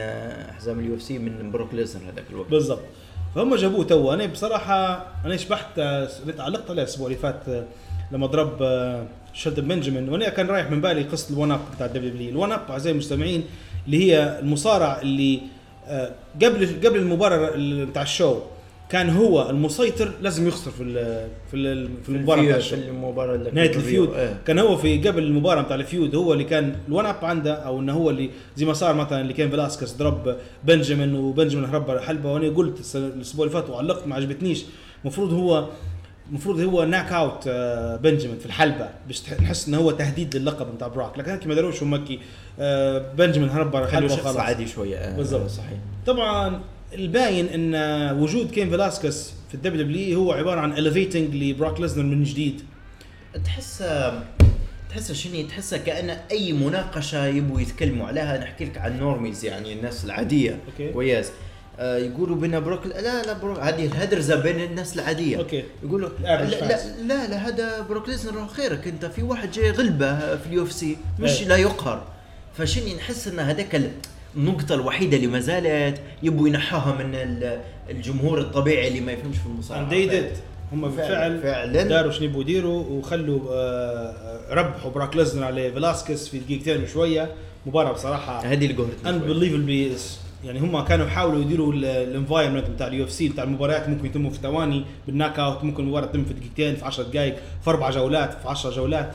أحزام ال UFC من بروك ليزنر هذاك الوقت. بالضبط. فهم جابوه تو أنا بصراحة أنا شبحت آه، علقت عليه الأسبوع اللي فات لما ضرب آه، شلتون بنجامين. وأنا كان رايح من بالي قصة ال one up بتاع الدبليو دبليو الون اب أعزائي المستمعين اللي هي المصارع اللي آه، قبل قبل المباراة ال- بتاع ال show. كان هو المسيطر لازم يخسر في ال- في ال- في المباراة في المباراة اللي نهاية ال feud إيه. كان هو في قبل المباراة بتاع ال feud هو اللي كان ال one up عنده أو إنه هو اللي زي ما صار مثلا اللي كان فيلاسكس ضرب بنجامين وبنجامين هرب حلبة. وأنا قلت الأسبوع اللي فات وعلقت ما عجبتنيش. المفروض هو المفروض هو knock out آه، بنجامين في الحلبة باش نحس إنه هو تهديد للقب بتاع براك. لكن هيك ما داروش هم آه، بنجامين هرب الحلبه شخص وخلاص. عادي شوية آه، بالضبط. صحيح. طبعا الباين إن وجود كين فيلاسكس في ال WW هو عبارة عن elevating ل براك ليزنر من جديد. تحس تحس شنو؟ تحسها كأن أي مناقشة يبوا يتكلموا عليها. نحكي لك عن normies يعني الناس العادية. okay. كويس. آه يقولوا بين بروك لا لا بروك هذه الهدرزة بين الناس العادية. okay. يقولوا لا. لا لا لا هذا بروك ليزنر خيرك. أنت في واحد جاي غلبة في ال UFC مش إيه. لا يقهر. فشني نحس إن هذاك النقطة الوحيدة اللي ما زالت يبوا ينحوها من ال- الجمهور الطبيعي اللي ما يفهمش في المصارعة. هم بالفعل فعلا. داروا شنو يبغوا يديروا وخلوا آه، ربحوا براك ليزنر على فيلاسكس في دقيقتين وشوية. مباراة بصراحة هذه اللي قهرتني unbelievably يعني هم كانوا يحاولوا يديروا ال environment بتاع ال UFC بتاع المباريات ممكن يتموا في ثواني بال knockout ممكن المباراه تتم في دقيقتين في 10 دقائق في أربع جولات في 10 جولات.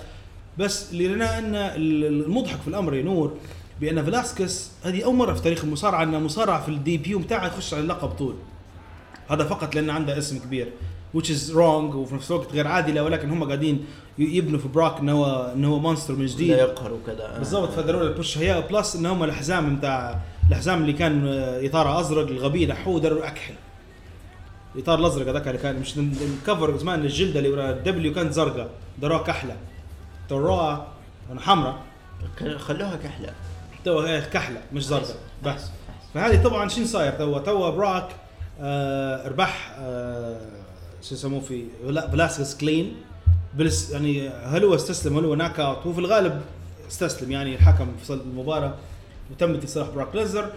بس اللي لنا إن المضحك في الأمر يا نور بأن فيلاسكس هذه أول مرة في تاريخ المصارعة أن مصارع في ال debut بتاعه يخش على اللقب طول. هذا فقط لأنه عنده اسم كبير which is wrong وفي نفس الوقت غير عادلة ولكن هم قاعدين يبنوا في براك انه هو انه هو monster من جديد. لا يقهر وكذا. بالضبط فداروا له ال push هي plus إن هم الحزام بتاع الحزام اللي كان آه، اطاره أزرق الغبي نحوه دروا أكحل. الإطار الأزرق هذاك اللي كان مش ال- ال cover زمان الجلدة اللي ورا ال W كانت زرقاء دروها كحله دروها حمراء. خلوها كحله تو إيه كحلة مش زرقاء بس فهذه طبعا شنو صاير؟ تو تو براك آه ربح آه شو يسموه فيلاسكس clean plus يعني هل هو استسلم هل هو knockout. هو في الغالب استسلم يعني الحكم فصل المباراة وتم اتصال براك ليسنر.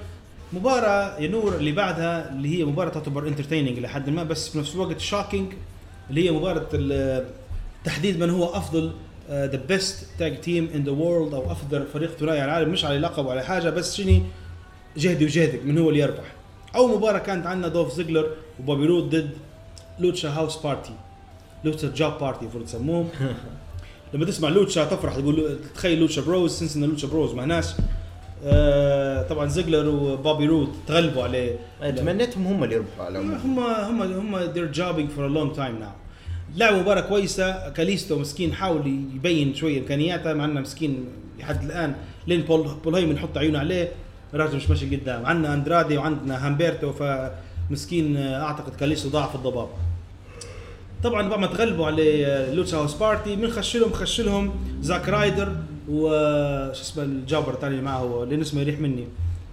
مباراة يا نور اللي بعدها اللي هي مباراة تعتبر entertaining لحد ما بس في نفس الوقت shocking اللي هي مباراة تحديد من هو أفضل the best tag team in the world أو أفضل فريق ثنائي على العالم مش على لقب ولا حاجة بس شني جهدي وجهدك من هو اللي يربح. اول مباراة كانت عندنا دوف زيجلر وبوبي رود ضد Lucha House Party Lucha job party المفروض تسموهم لما تسمع Lucha تفرح تقول تخيل Lucha Bros since إن Lucha Bros ما هناش. آه طبعا زيجلر وبوبي رود تغلبوا عليه. تمنيتهم هم اللي يربحوا على هم هم هم they're jobbing for a long time now. لعبوا مباراة كويسة. كاليستو مسكين حاول يبين شوية إمكانياته مع إنه مسكين لحد الآن لين بول بول هيمن يحط عيونه عليه. الراجل مش ماشي قدام عندنا أندرادي وعندنا هامبرتو فمسكين أعتقد كاليستو ضاع في الضباب. طبعا بعد ما تغلبوا على Lucha House Party من خشلهم خشلهم زاك رايدر وش اسمه ال jobber الثاني اللي معه لأن اسمه يريح مني.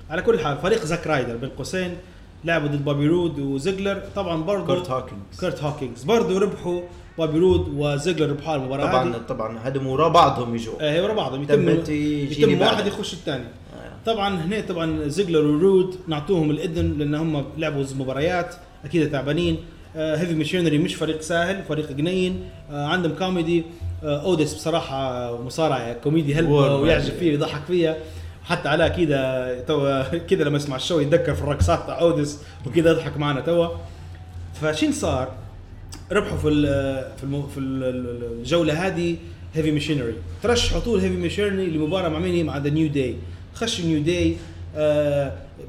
على كل حال فريق زاك رايدر بين قوسين لعبوا ضد بابي رود وزيجلر. طبعا برضه كورت هوكينجز كيرت هوكينجز برضه ربحوا بابي رود وزيجلر ربحوا المباراة طبعا هذه. طبعا هدموا ورا بعضهم يجوا. آه، هي ورا بعضهم. يتم يتم. واحد يخش الثاني. آه. طبعا هنا طبعا زيجلر ورود نعطوهم الإذن لأن هم لعبوا مباريات أكيد تعبانين. Heavy Machinery مش فريق سهل فريق جنين. آه عندهم كوميدي آه أوتيس بصراحة مصارع كوميدي هلبة ويعجب. فيه ويضحك فيها. حتى علاء كده تو كده لما يسمع ال show يتذكر في الرقصات تاع أوتيس وكده يضحك معنا توا فشين صار؟ ربحوا في في في ال- الجولة هذه Heavy Machinery ترشحوا طول Heavy Machinery لمباراة مع مين؟ مع The New Day خش New Day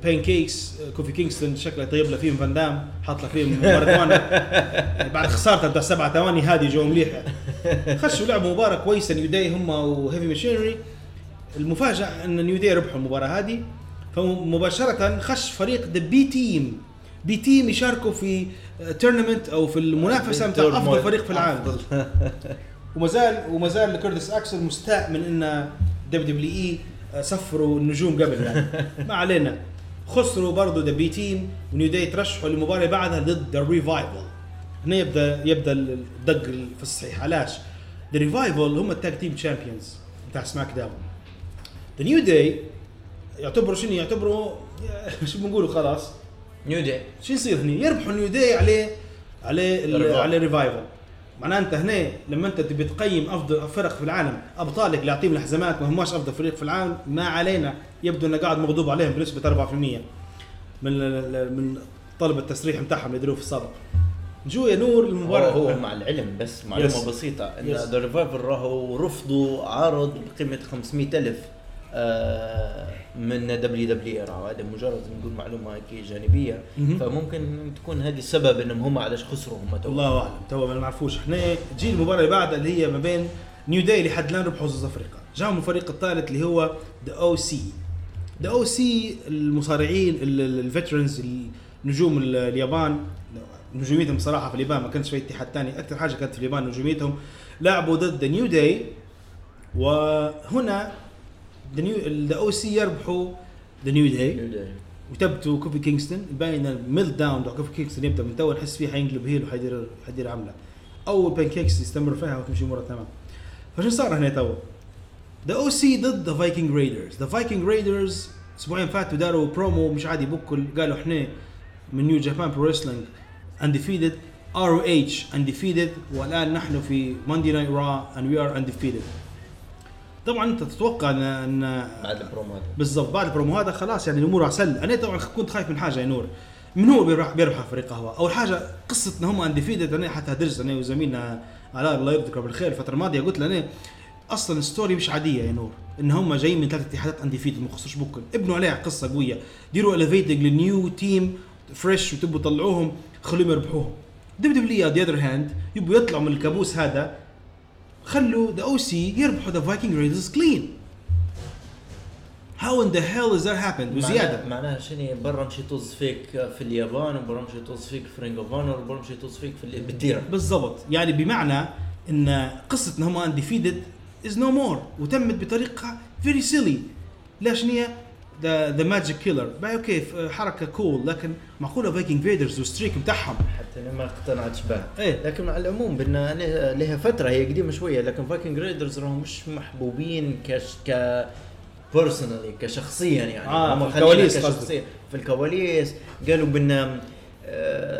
بان كيكس كوفي كينغستون شكله طيب له فيهم فان دام حاط له فيهم مارادونا بعد خسارته بتاع سبع ثواني هذه جو مليحه خشوا لعبوا مباراة كويسة نيو داي هم وهيفي ماشينري المفاجأة أن نيو داي ربحوا المباراة هذه فمباشرة خش فريق ذا بي تيم بي تيم يشاركوا في تورنمنت أو في المنافسة بتاع أفضل فريق في العالم. وما زال وما زال كيردس اكسل مستاء من إن WWE سفروا النجوم قبل. يعني ما علينا. خسروا برضه The B Team و New Day ترشحوا للمباراه بعدها ضد The Revival هنا يبدا يبدأ الدق في الصحيح. علاش؟ The Revival هم ال tag team champions بتاع SmackDown. The New Day يعتبروا شنو؟ يعتبروا شو بنقولوا؟ خلاص. New Day شو يصير هني؟ يربحوا New Day عليه عليه. عليه Revival معناه انت هنا لما انت تبي تقيم أفضل فرق في العالم أبطالك اللي يعطيهم الحزامات ما هماش أفضل فريق في العالم ما علينا. يبدو إنه قاعد مغضوب عليهم بنسبة 4% من من طلب التسريح بتاعهم اللي يديروه في السابق جو يا نور المباراه هو, هو مع العلم بس معلومة Yes. بسيطة. إن. ذا ريفايفل راهو رفضوا عرض بقيمة 500 ألف. آه من WW راهو. هذا مجرد نقول معلومة هيك جانبية. فممكن تكون هذه السبب إنهم هم علاش خسروا هم تو. الله أعلم. تو ما نعرفوش. إحنا تجي المباراة اللي بعدها اللي هي ما بين New Day اللي حد الان ربحوا ضد أفريقيا. جاهم الفريق الثالث اللي هو The OC The OC المصارعين ال veterans نجوم ال- اليابان. نجوميتهم بصراحة في اليابان ما كانش في اتحاد ثاني أكثر حاجة كانت في اليابان نجوميتهم لعبوا ضد New Day وهنا The OC يربحوا The New Day وتبتوا كوفي كينغستون. باين ال meltdown تاع كوفي كينغستون يبدأ من تو نحس فيه حينقلب heel وحيدير حيدير عملة. أول pancakes يستمر فيها وتمشي امورها تمام. فشو صار هنا تو؟ The OC ضد The Viking Raiders The Viking Raiders أسبوعين فاتوا داروا برومو مش عادي بكل قالوا إحنا من New Japan Pro Wrestling undefeated ROH undefeated والآن نحن في Monday Night Raw and we are undefeated طبعا أنت تتوقع ان ان بعد البرومو هذا. بالضبط بعد البرومو هذا خلاص يعني الأمور عسل أنا طبعا كنت خايف من حاجة يا نور. من هو بيربح بيربح فريق قهوة؟ أول حاجة قصة إن هم undefeated أنا حتى درس أنا وزميلنا علاء الله يذكره بالخير الفترة الماضية قلت له أنا أصلا ال story مش عادية يا نور. إن هم جايين من ثلاث اتحادات undefeated ما خسروش بكل ابنوا عليها قصة قوية. ديروا elevating لل new team fresh وتبوا طلعوهم خلوهم يربحوهم. WW the other hand يبوا يطلعوا من الكابوس هذا خلوا The OC يربحوا The Viking Raiders clean how in the hell is that happened وزيادة. معناها- شنو برا مشي طز فيك في اليابان وبرا مشي طز فيك في Ring of Honor وبرا مشي طز فيك في ال- بالديرة. بالضبط. يعني بمعنى إن قصه ان هم undefeated is no more وتمت بطريقة very silly ليش هي؟ the the Magic Killer okay حركة cool لكن معقولة Viking Raiders وال streak بتاعهم؟ حتى أنا ما اقتنعتش بها إيه. لكن على العموم بدنا أنا- لها فترة هي قديمة شوية لكن Viking Raiders راهم مش محبوبين كش ك personally كشخصيا يعني. آه، هم في الكواليس كشخصية. في الكواليس قالوا بان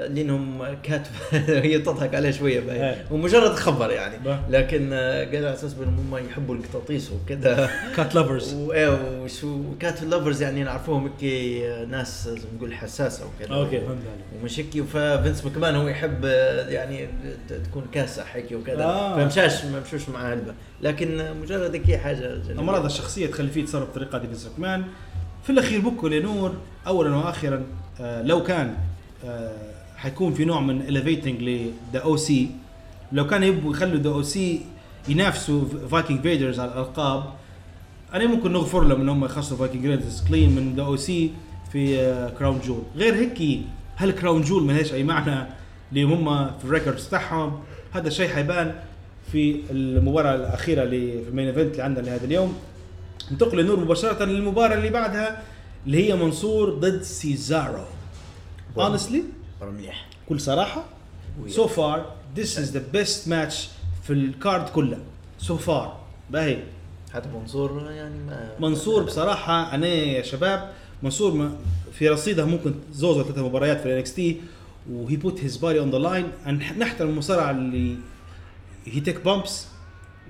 لأنهم كاتب هي تضحك عليه شوية باهي. إيه. ومجرد خبر يعني. لكن آه، قال على أساس بأنهم هم يحبوا القطاطيس وكذا cat lovers وايه وشو كات لافرز يعني نعرفوهم هيك ناس زي ما نقول حساسة وكذا أوكي فهمت عليك ومش هيك ففينس مكمان هو يحب آه، يعني تكون كاسح هيك وكذا آه. فمشاش ما مشوش مع هلبة لكن مجرد هيك حاجة. أمراض الشخصية تخلي فيه يتصرف بطريقه دي فينس مان في الأخير بوكو لنور اولا وأخيرا آه لو كان آه حيكون في نوع من اليفيتنج لذا أو سي لو كان يبغوا يخلوا ذا أو سي ينافسوا فايكنج فيدرز على الألقاب أنا ممكن نغفر لهم إن هم يخسروا Viking Raiders clean من The OC في آه Crown Jewel غير هيك هل Crown Jewel ما لهاش أي معنى اللي هم في ال records تاعهم؟ هذا الشيء حيبان في المباراة الأخيرة اللي في ال main event اللي عندنا لهذا اليوم. ننتقل لنور مباشرة للمباراة اللي بعدها اللي هي منصور ضد سيزارو مرة مليح بكل صراحة so far this is the best match في ال card كله. So far. باهي. حتى منصور يعني ما منصور بصراحة أنا يا شباب منصور ما في رصيده ممكن زوز ولا ثلاث مباريات في ال NXT و he put his body on the line نحترم المصارع اللي he take bumps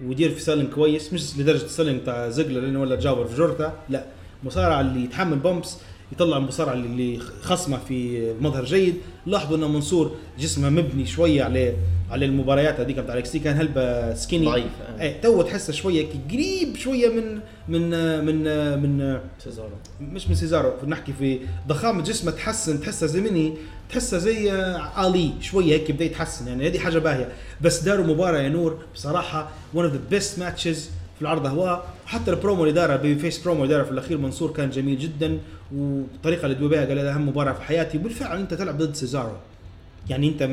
ويدير في selling كويس. مش لدرجة ال selling بتاع زيجلر ولا جابر في جورتا. لا. مصارع اللي يتحمل bumps يطلع المصارع اللي- خصمه في مظهر جيد. لاحظوا إن منصور جسمه مبني شوية على على المباريات هذيك بتاع ال NXT كان هلبة skinny ضعيف، آه. إيه توا تحسه شوية قريب شوية من من من من سيزارو. مش من سيزارو نحكي في ضخامة جسمه تحسن تحسها زي مني تحسها زي آه، آلي شوية هيك بدا يتحسن. يعني هذه حاجة باهية. بس داروا مباراة يا نور بصراحة one of the best matches في العرض هو. حتى البرومو اللي دارها babyface promo اللي دارها في الأخير منصور كان جميل جدا. والطريقة اللي بها قال هذا أهم مباراة في حياتي وبالفعل أنت تلعب ضد سيزارو. يعني أنت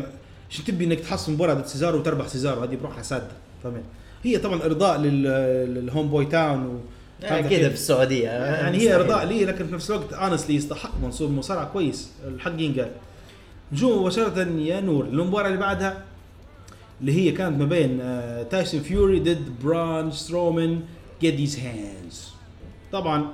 شو تبي إنك تحصل مباراة ضد سيزارو وتربح سيزارو؟ هذه بروحها سادة فهمت؟ هي طبعا إرضاء لل- لل home boy town و أكيد في السعودية. يعني هي إرضاء لي لكن في نفس الوقت honestly يستحق منصور مصارع كويس. الحق ينقال. نجو مباشرة يا نور. المباراة اللي بعدها اللي هي كانت ما بين آه، تايسون فيوري ضد بران سترومان these hands. طبعا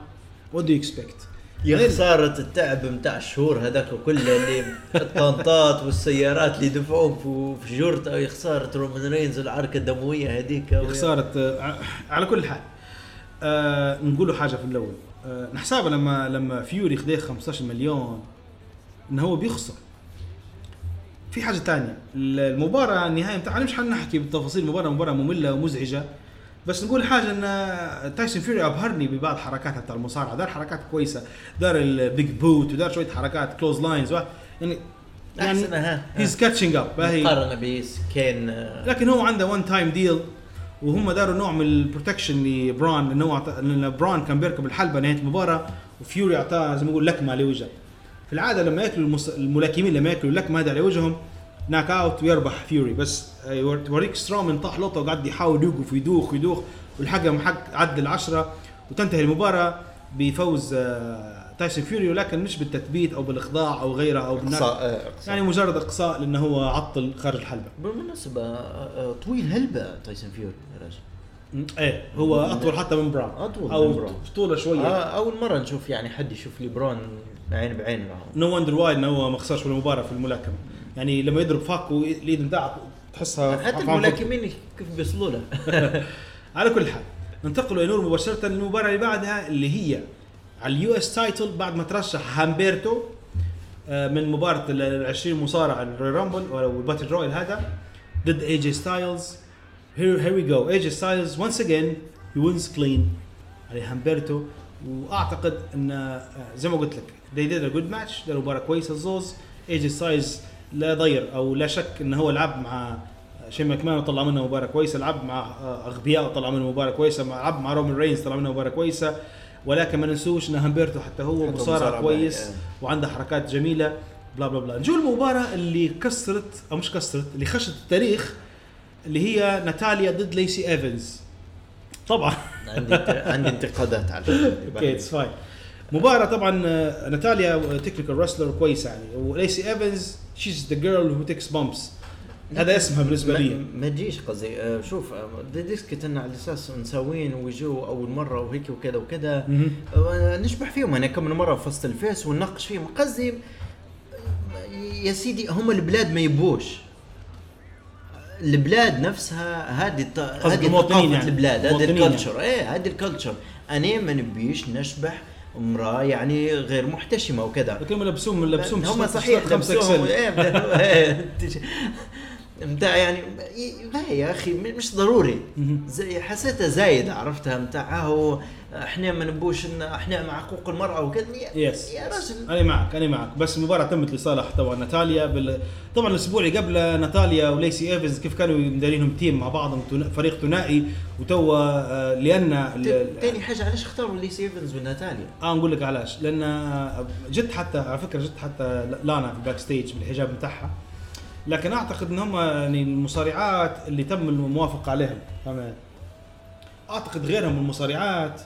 do you expect يا خسارة التعب متاع الشهور هذاك كله اللي الطنطات والسيارات اللي دفعوهم في- جورتا يا خسارة رومان رينز العركة الدموية هذيك يا خسارة آه، على كل حال آه نقولوا حاجة في الأول. آه نحسابها لما لما فيوري خديه 15 مليون إن هو بيخسر. في حاجة تانية المباراة النهاية بتاعها مش حنحكي بالتفاصيل المباراة مباراة مملة ومزعجة. بس نقول حاجة إن تايسون فيوري أبهرني ببعض حركاتها بتاع المصارعة. دار حركات كويسة. دار ال big boot ودار شوية حركات clotheslines يعني يعني ها. he's catching up مقارنة بكين آه، لكن هو عنده one time deal وهم داروا نوع من ال protection لبران انه هو لأن بران كان بيركب الحلبة نهاية المباراة وفيوري أعطاه زي ما يقول لكمة على وجهه. في العادة لما يأكلوا المس... الملاكمين لما يأكلوا اللكمة هذا على وجههم knock out ويربح فيوري بس توريك سترومان طاح لقطه وقعد يحاول يوقف ويدوخ ويدوخ والحقهم حق عدى العشرة. وتنتهي المباراة بفوز آه، تايسون فيوري ولكن مش بالتثبيت أو بالإخضاع أو غيره أو آه، إقصاء. يعني مجرد إقصاء لأنه هو عطل خارج الحلبة. بالمناسبة آه، آه، طويل هلبة تايسون فيوري يا رجل إيه هو أطول حتى من براون. أطول أو من براون. طولة شوية. آه، أول مرة نشوف يعني حد يشوف ليبرون عين بعين معه no wonder why إنه هو ما خسرش ولا مباراة في الملاكمة. يعني لما يضرب فاك واليد بتاعه تحسها حتى الملاكمين كيف بيوصلوا له. على كل حال ننتقل يا نور مباشرة للمباراه اللي بعدها اللي هي على ال US title بعد ما ترشح هامبرتو آه، من مباراة ال 20 مصارع ال Royal Rumble أو ال battle royal هذا ضد AJ Styles here here we go AJ Styles once again he wins clean على هامبرتو. وأعتقد إن آه، زي ما قلت لك they did a good match داروا مباراة كويسة الزوز AJ Styles لا ضير أو لا شك انه هو لعب مع شيء ماكمان وطلع منه مباراة كويسة لعب مع أغبياء وطلع منه مباراة كويسة لعب مع رومان رينز طلع منه مباراة كويسة ولكن ما ننسوش إن همبرتو حتى هو مصارع كويس آه. وعنده حركات جميلة blah blah blah. نجو المباراة اللي كسرت أو مش كسرت اللي خشت التاريخ اللي هي ناتاليا ضد ليسي إيفنز. طبعا. عندي عندي انتقادات على okay it's fine مباراة طبعا آه، ناتاليا technical wrestler كويسة يعني. وليسي إيفنز she's the girl who takes bumps هذا اسمها بالنسبة لي. ما, تجيش قصدي آه، شوف آه، ديسكت أنا على أساس مساوين ويجوا أول مرة وهيك وكذا وكذا. آه، نشبح فيهم أنا كم مرة في وسط الفيس ونناقش فيهم. قصدي آه، يا سيدي هم البلاد ما يبوش. البلاد نفسها هذه الط- هذه المواطنين يعني. البلاد هذه ال culture إيه هذه ال culture أنا ما نبيش نشبح امراه يعني غير محتشمة وكذا لكن هم لبسوهم لبسوهم هم صحيح لبسوهم. إيه إيه، متاع يعني لا يا أخي مش ضروري. زي حسيتها زايدة عرفتها متاع هو إحنا ما نبوش إن إحنا مع حقوق المرأة وكذا. يا- yes يا رجل أنا معك أنا معك. بس المباراه تمت لصالح طبعا. ناتاليا بال... طبعا الأسبوع اللي قبله ناتاليا وليسي إيفنز كيف كانوا مدارينهم team مع بعضهم فريق ثنائي. وتوا آه، لأن ال- تاني حاجة علاش اختاروا ليسي إيفنز وناتاليا؟ آه نقول لك علاش. لأن جت حتى على فكرة جت حتى لانا في ال backstage بالحجاب بتاعها لكن أعتقد إن هم يعني المصارعات اللي تم الموافقة عليهم فاهم أعتقد غيرهم من المصارعات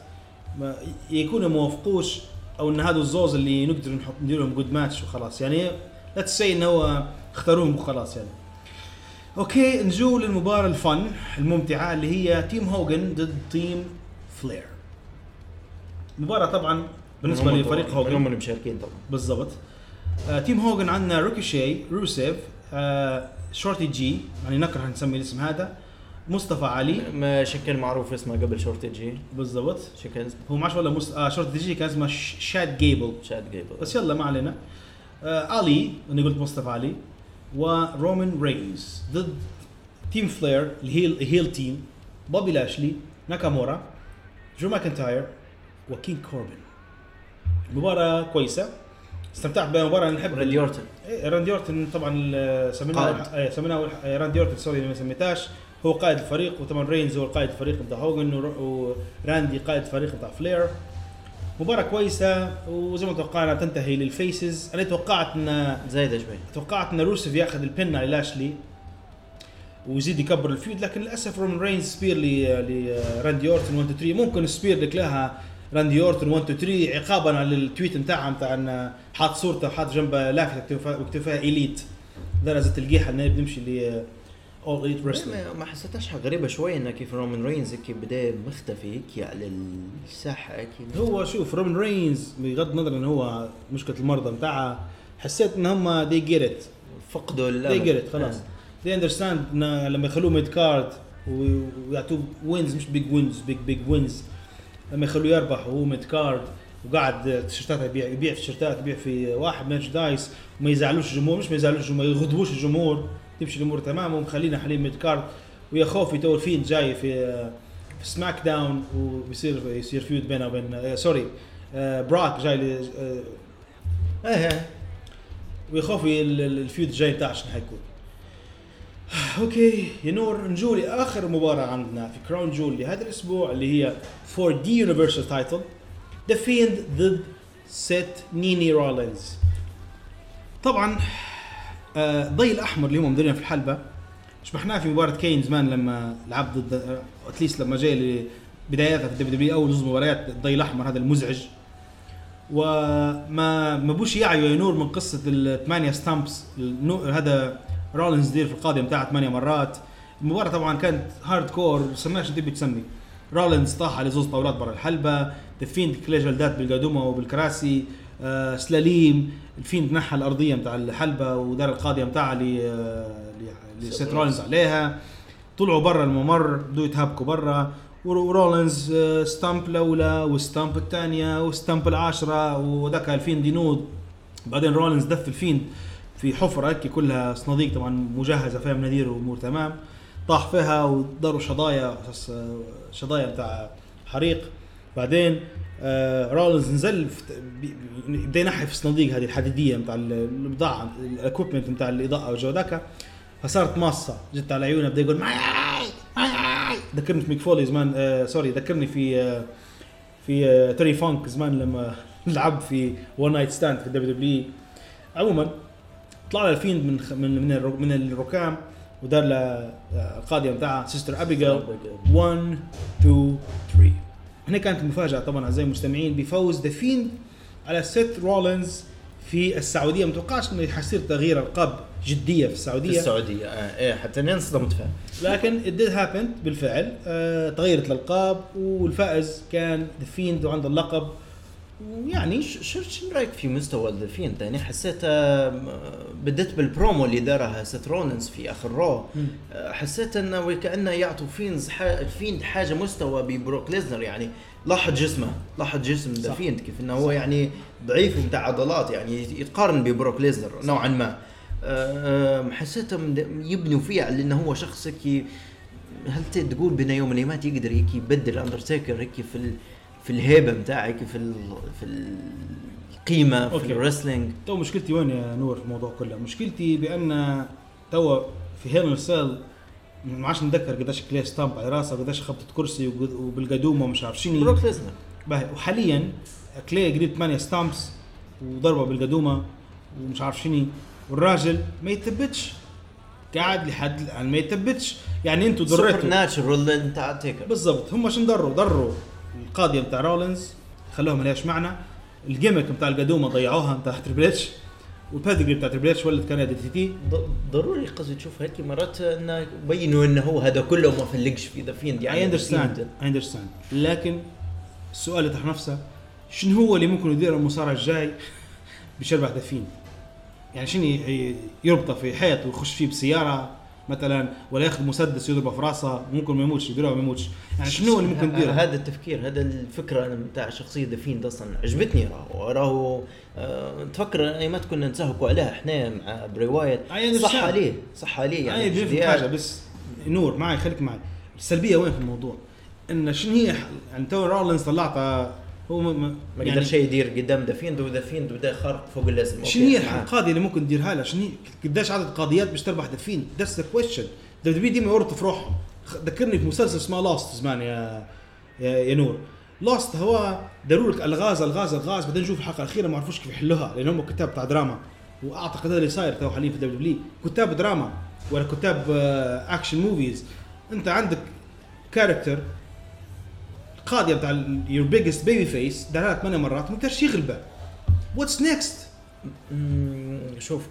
ما يكونوا موافقوش أو إن هذا الزوز اللي نقدر نحط ندير لهم good match وخلاص. يعني لا تسي ان هو اختاروهم وخلاص يعني. okay نجو للمباراة ال fun الممتعة اللي هي team هوجن ضد team فلير مباراة طبعا بالنسبة هم لفريق طبعاً، هم هوجن المشاركين طبعا. بالضبط. آه team هوجن عندنا ريكوشيه روسيف آه شورتي جي يعني نكره نسمي الاسم هذا مصطفى علي. ما شكل معروف اسمه قبل شورتي جي. بالضبط. شكل هو ما عادش ولا مست... آه شورتي جي كان اسمه تشاد جيبل. تشاد جيبل. بس يلا ما علينا. آه علي أنا قلت مصطفى علي ورومان رينز ضد team فلير ال heel ال heel team بوبي لاشلي ناكامورا درو ماكنتاير وكين كوربن. مباراة كويسة. استمتعت بالمباراة نحب راندي أورتن. إيه، راندي أورتن طبعا سميناه قائد. إيه، سميناه آه، راندي أورتن sorry ما سميتاش هو قائد الفريق وطبعا رينز هو القائد الفريق بتاع هوجن ور- وراندي قائد الفريق بتاع فلير. مباراة كويسة وزي ما توقعنا تنتهي لل faces. أنا توقعت ان زايده شوي توقعت إن روسف ياخذ ال pin على لاشلي ويزيد يكبر ال feud لكن للأسف رومان رينز spear لراندي أورتن 1 2 3 ممكن spear لك لها راندي اورتن 1 2 3 عقابا على ال tweet بتاعها بتاع انه حاط صورته وحاط جنبه لافتة فيها elite. درجه تلقيها انه بنمشي ل All Elite Wrestling ما- حسيتهاش حاجة غريبة شوي انه كيف رومان رينز هيك بدأ مختفي هيك على الساحة هيك هو شوف رومان رينز بغض النظر انه هو مشكلة المرضى بتاعها حسيت إن هم they get فقدوا get it خلاص. they understand إن لما يخلوه mid card ويعطوه wins مش big wins big big wins لما يخلوه يربح وهو mid card وقاعد تيشيرتات يبيع يبيع في تيشيرتات يبيع في واحد merchandise وما يزعلوش الجمهور مش ما يزعلوش الجمهور ما يغضبوش الجمهور تمشي الأمور تمام ومخلينا حاليا mid card. ويا خوفي توا الفيند جاي في في سماك داون وبيصير يصير feud بينه وبين آه، sorry آه، براك جاي آه، إيه. ال- ال- ال feud الجاي بتاعه شنو حيكون؟ okay يا نور نجو لآخر مباراة عندنا في كراون جول لهذا الأسبوع اللي هي for the universal title ذا فيند ضد سيث نيني رولينز طبعا آه، الضي الأحمر اللي هم مديرين في الحلبة. شبحناه في مباراة كين زمان لما لعب ضد at least لما جاي لبداياتها في الدبليو دبليو اول جزء مباريات الضي الأحمر هذا المزعج. وما ما بوش يعيوا يا نور من قصة الثمانية stomps هذا رولينز دير في القاضيه بتاعه ثمانية مرات. المباراة طبعا كانت hardcore smash تبي تسمي. رولينز طاح على زوز طاولات برا الحلبة. الفيند كلي جلدات بالقدومه وبالكراسي. آه سلاليم. الفيند نحى الأرضية بتاع الحلبة ودار القاضيه بتاعها ل آه، رولينز عليها. طلعوا برا الممر. بدوا يتهابكوا برا. ورولينز آه، stomp الأولى وال stomp الثانية وال stomp العاشرة. وذاك الفيند ينوض. بعدين رولينز دف الفيند. في حفرة هيك كلها صناديق طبعا مجهزة فيها مناديل وأمور تمام. طاح فيها وداروا شظايا آه، شظايا بتاع حريق. بعدين آه رولينز نزل بدأ ينحي في الصناديق هذه الحديدية بتاع ال- البضاعة ال equipment بتاع الإضاءة والجو ذاك فصارت ماصه جت على عيونه بدأ يقول معي ذكرني في ميك فولي زمان آه sorry ذكرني في آه في آه، تيري فانك زمان لما لعب في ون نايت ستاند في الدبليو دبليو عموما طلع له الفيند من من من, من الركام ودار له القاضيه بتاعها سيستر ابيجيل 1 2 3 هنا كانت المفاجأة طبعا أعزائي المستمعين بفوز ذا فيند على سيث رولينز في السعودية. متوقعش إنه حيصير تغيير ألقاب جدية في في السعودية. السعوديه آه إيه حتى أنا انصدمت فيها. لكن it did happen بالفعل. آه تغيرت الألقاب والفائز كان ذا فيند وعنده اللقب. ويعني ش- شو شو رايك في مستوى ال The Fiend يعني حسيت آه، بديت بالبرومو اللي دارها Seth Rollins في آخر Raw. آه، حسيت إنه وكأنه يعطوا فينز فيند حاجة مستوى ب Brock Lesnar يعني لاحظ جسمه لاحظ جسم The Fiend كيف إنه هو يعني ضعيف بتاع عضلات يعني يتقارن ب Brock Lesnar نوعا ما. آه، حسيتهم يبنوا فيه على إنه هو شخص هل تقول بين يوم من الأيام يقدر هيك يبدل اندرتيكر هيك في في الهيبة بتاعك في ال في القيمة في. ال wrestling تو مشكلتي وين يا نور في الموضوع كله؟ مشكلتي بأن تو في Hell in a Cell ما عادش نتذكر قديش كلي stomp على راسه قديش خبطت كرسي وبالقدومه ومش عارف شنو Brock Lesnar. باهي. وحاليا كلي قريب 8 stomps وضربة بالقدومة ومش عارف شنو. والراجل ما يتبتش. قاعد لحد الآن ما يتبتش. يعني أنتوا ضريتوا supernatural بتاع Taker بالضبط. هم شنو ضروا؟ ضروا القاضيه بتاع Rollins خلوها ملهاش معنى ال gimmick بتاع القدومة ضيعوها بتاع Triple H وال Pedigree بتاع Triple H ولد كان DDT ضروري قصدي تشوف هيك مرات إنه يبينوا إنه هو هذا كله ما فلقش في The Fiend يعني. I understand I understand لكن السؤال يطرح نفسه شنو هو اللي ممكن يدير المصارع الجاي باش يربح The Fiend يعني شنو يربطه في حيط ويخش فيه بسيارة؟ مثلا ولا ياخذ مسدس يضربه في راسه ممكن ما يموتش يديرها ما يموتش. يعني شنو اللي ممكن يديره هذا التفكير هذا الفكرة أنا بتاع شخصية The Fiend أصلا. عجبتني راهو راهو آه تفكر ايامات كنا نسهقوا عليها إحنا مع understand. صح عليه صح عليه يعني بنفهم حاجة بس نور معي خليك معي. السلبية وين في الموضوع؟ إن شنو هي يعني تو Rollins طلعتها هو ما, ما ما يعني قدر شيء يدير قدام The Fiend و The Fiend وده خارق فوق اللازم. شنو هي معاه. القاضيه اللي ممكن تديرها لها؟ شنو هي؟ قديش عدد قاضيات باش تربح The Fiend؟ That's the question ديما يورطوا في روحهم. ذكرني في مسلسل اسمه Lost زمان يا يا, يا نور. Lost هو داروا لك الغاز الغاز الغاز بعدين نشوف الحلقة الأخيرة ما عرفوش كيف يحلوها لأن هم كتاب بتاع دراما. وأعتقد هذا اللي صاير تو حاليا في WWE كتاب دراما ولا كتاب آه، action movies أنت عندك كاركتر القاضيه بتاع يور بيجست بيبي فيس دارها ثمان مرات ما قدرش يغلبه. واتس نيكست شوف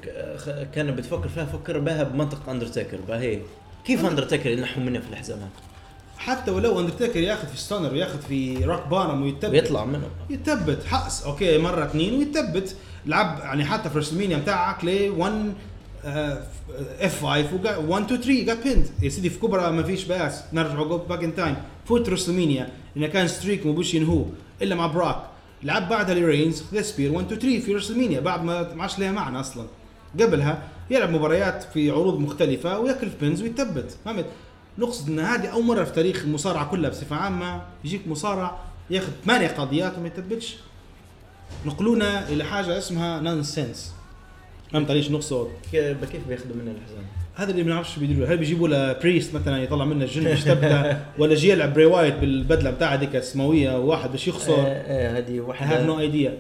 كان بتفكر فيها فكر بها بمنطق اندرتيكر هي. كيف اندرتيكر ينحوا منه في الحزام هذا حتى ولو اندرتيكر ياخذ في ستانر وياخذ في روك بانم ويتبت. ويطلع منه. يتبت حقس. أوكي مرة اثنين ويتبت. لعب يعني حتى في رسلمينيا بتاعك لي 1 اف 5 1 2 3 جات بيند يا سيدي في كبرى ما فيش بأس. نرجع باك ان تايم فوت WrestleMania لأنه كان streak ما بوش ينهوه إلا مع Brock. لعب بعدها Reigns خذ spear 1 2 3 في WrestleMania بعد ما ما عادش لها معنى أصلا. قبلها يلعب مباريات في عروض مختلفة وياكل في pins ويتبت فهمت؟ نقصد إن هذه أول مرة في تاريخ المصارعة كلها بصفة عامة. يجيك مصارع ياخذ ثمانية قضيات وما يتبتش نقلونا إلى حاجة اسمها nonsense فهمت ليش نقصد كيف بياخذوا منه الحزام؟ هذا اللي ما نعرفش بيديروا هل بيجيبوا له priest مثلا يطلع منه الجن مش تبدا ولا جي يلعب Bray Wyatt بالبدلة بتاعه ديك السماوية وواحد باش يخسر؟ آه، آه، هذه واحدة I have no idea.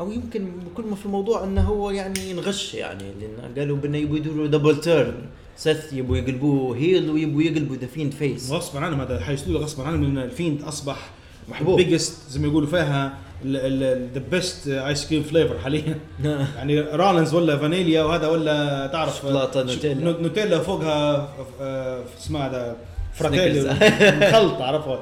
أو يمكن كل ما في الموضوع إنه هو يعني ينغش يعني لأن قالوا بأنه يبوا يدوروا double turn Seth يبوا يقلبوه heel ويبوا يقلبوا The Fiend face غصبا عنهم هذا حيسلوا غصبا عنهم إن ال Fiend أصبح محبوب. biggest زي ما يقولوا فيها. The best ice cream flavor حاليا. يعني رالنز ولا فانيليا وهذا ولا تعرف نوتيلا. نو- نوتيلا فوقها آه، اسمها هذا فراتيلي. مخلطه عرفت؟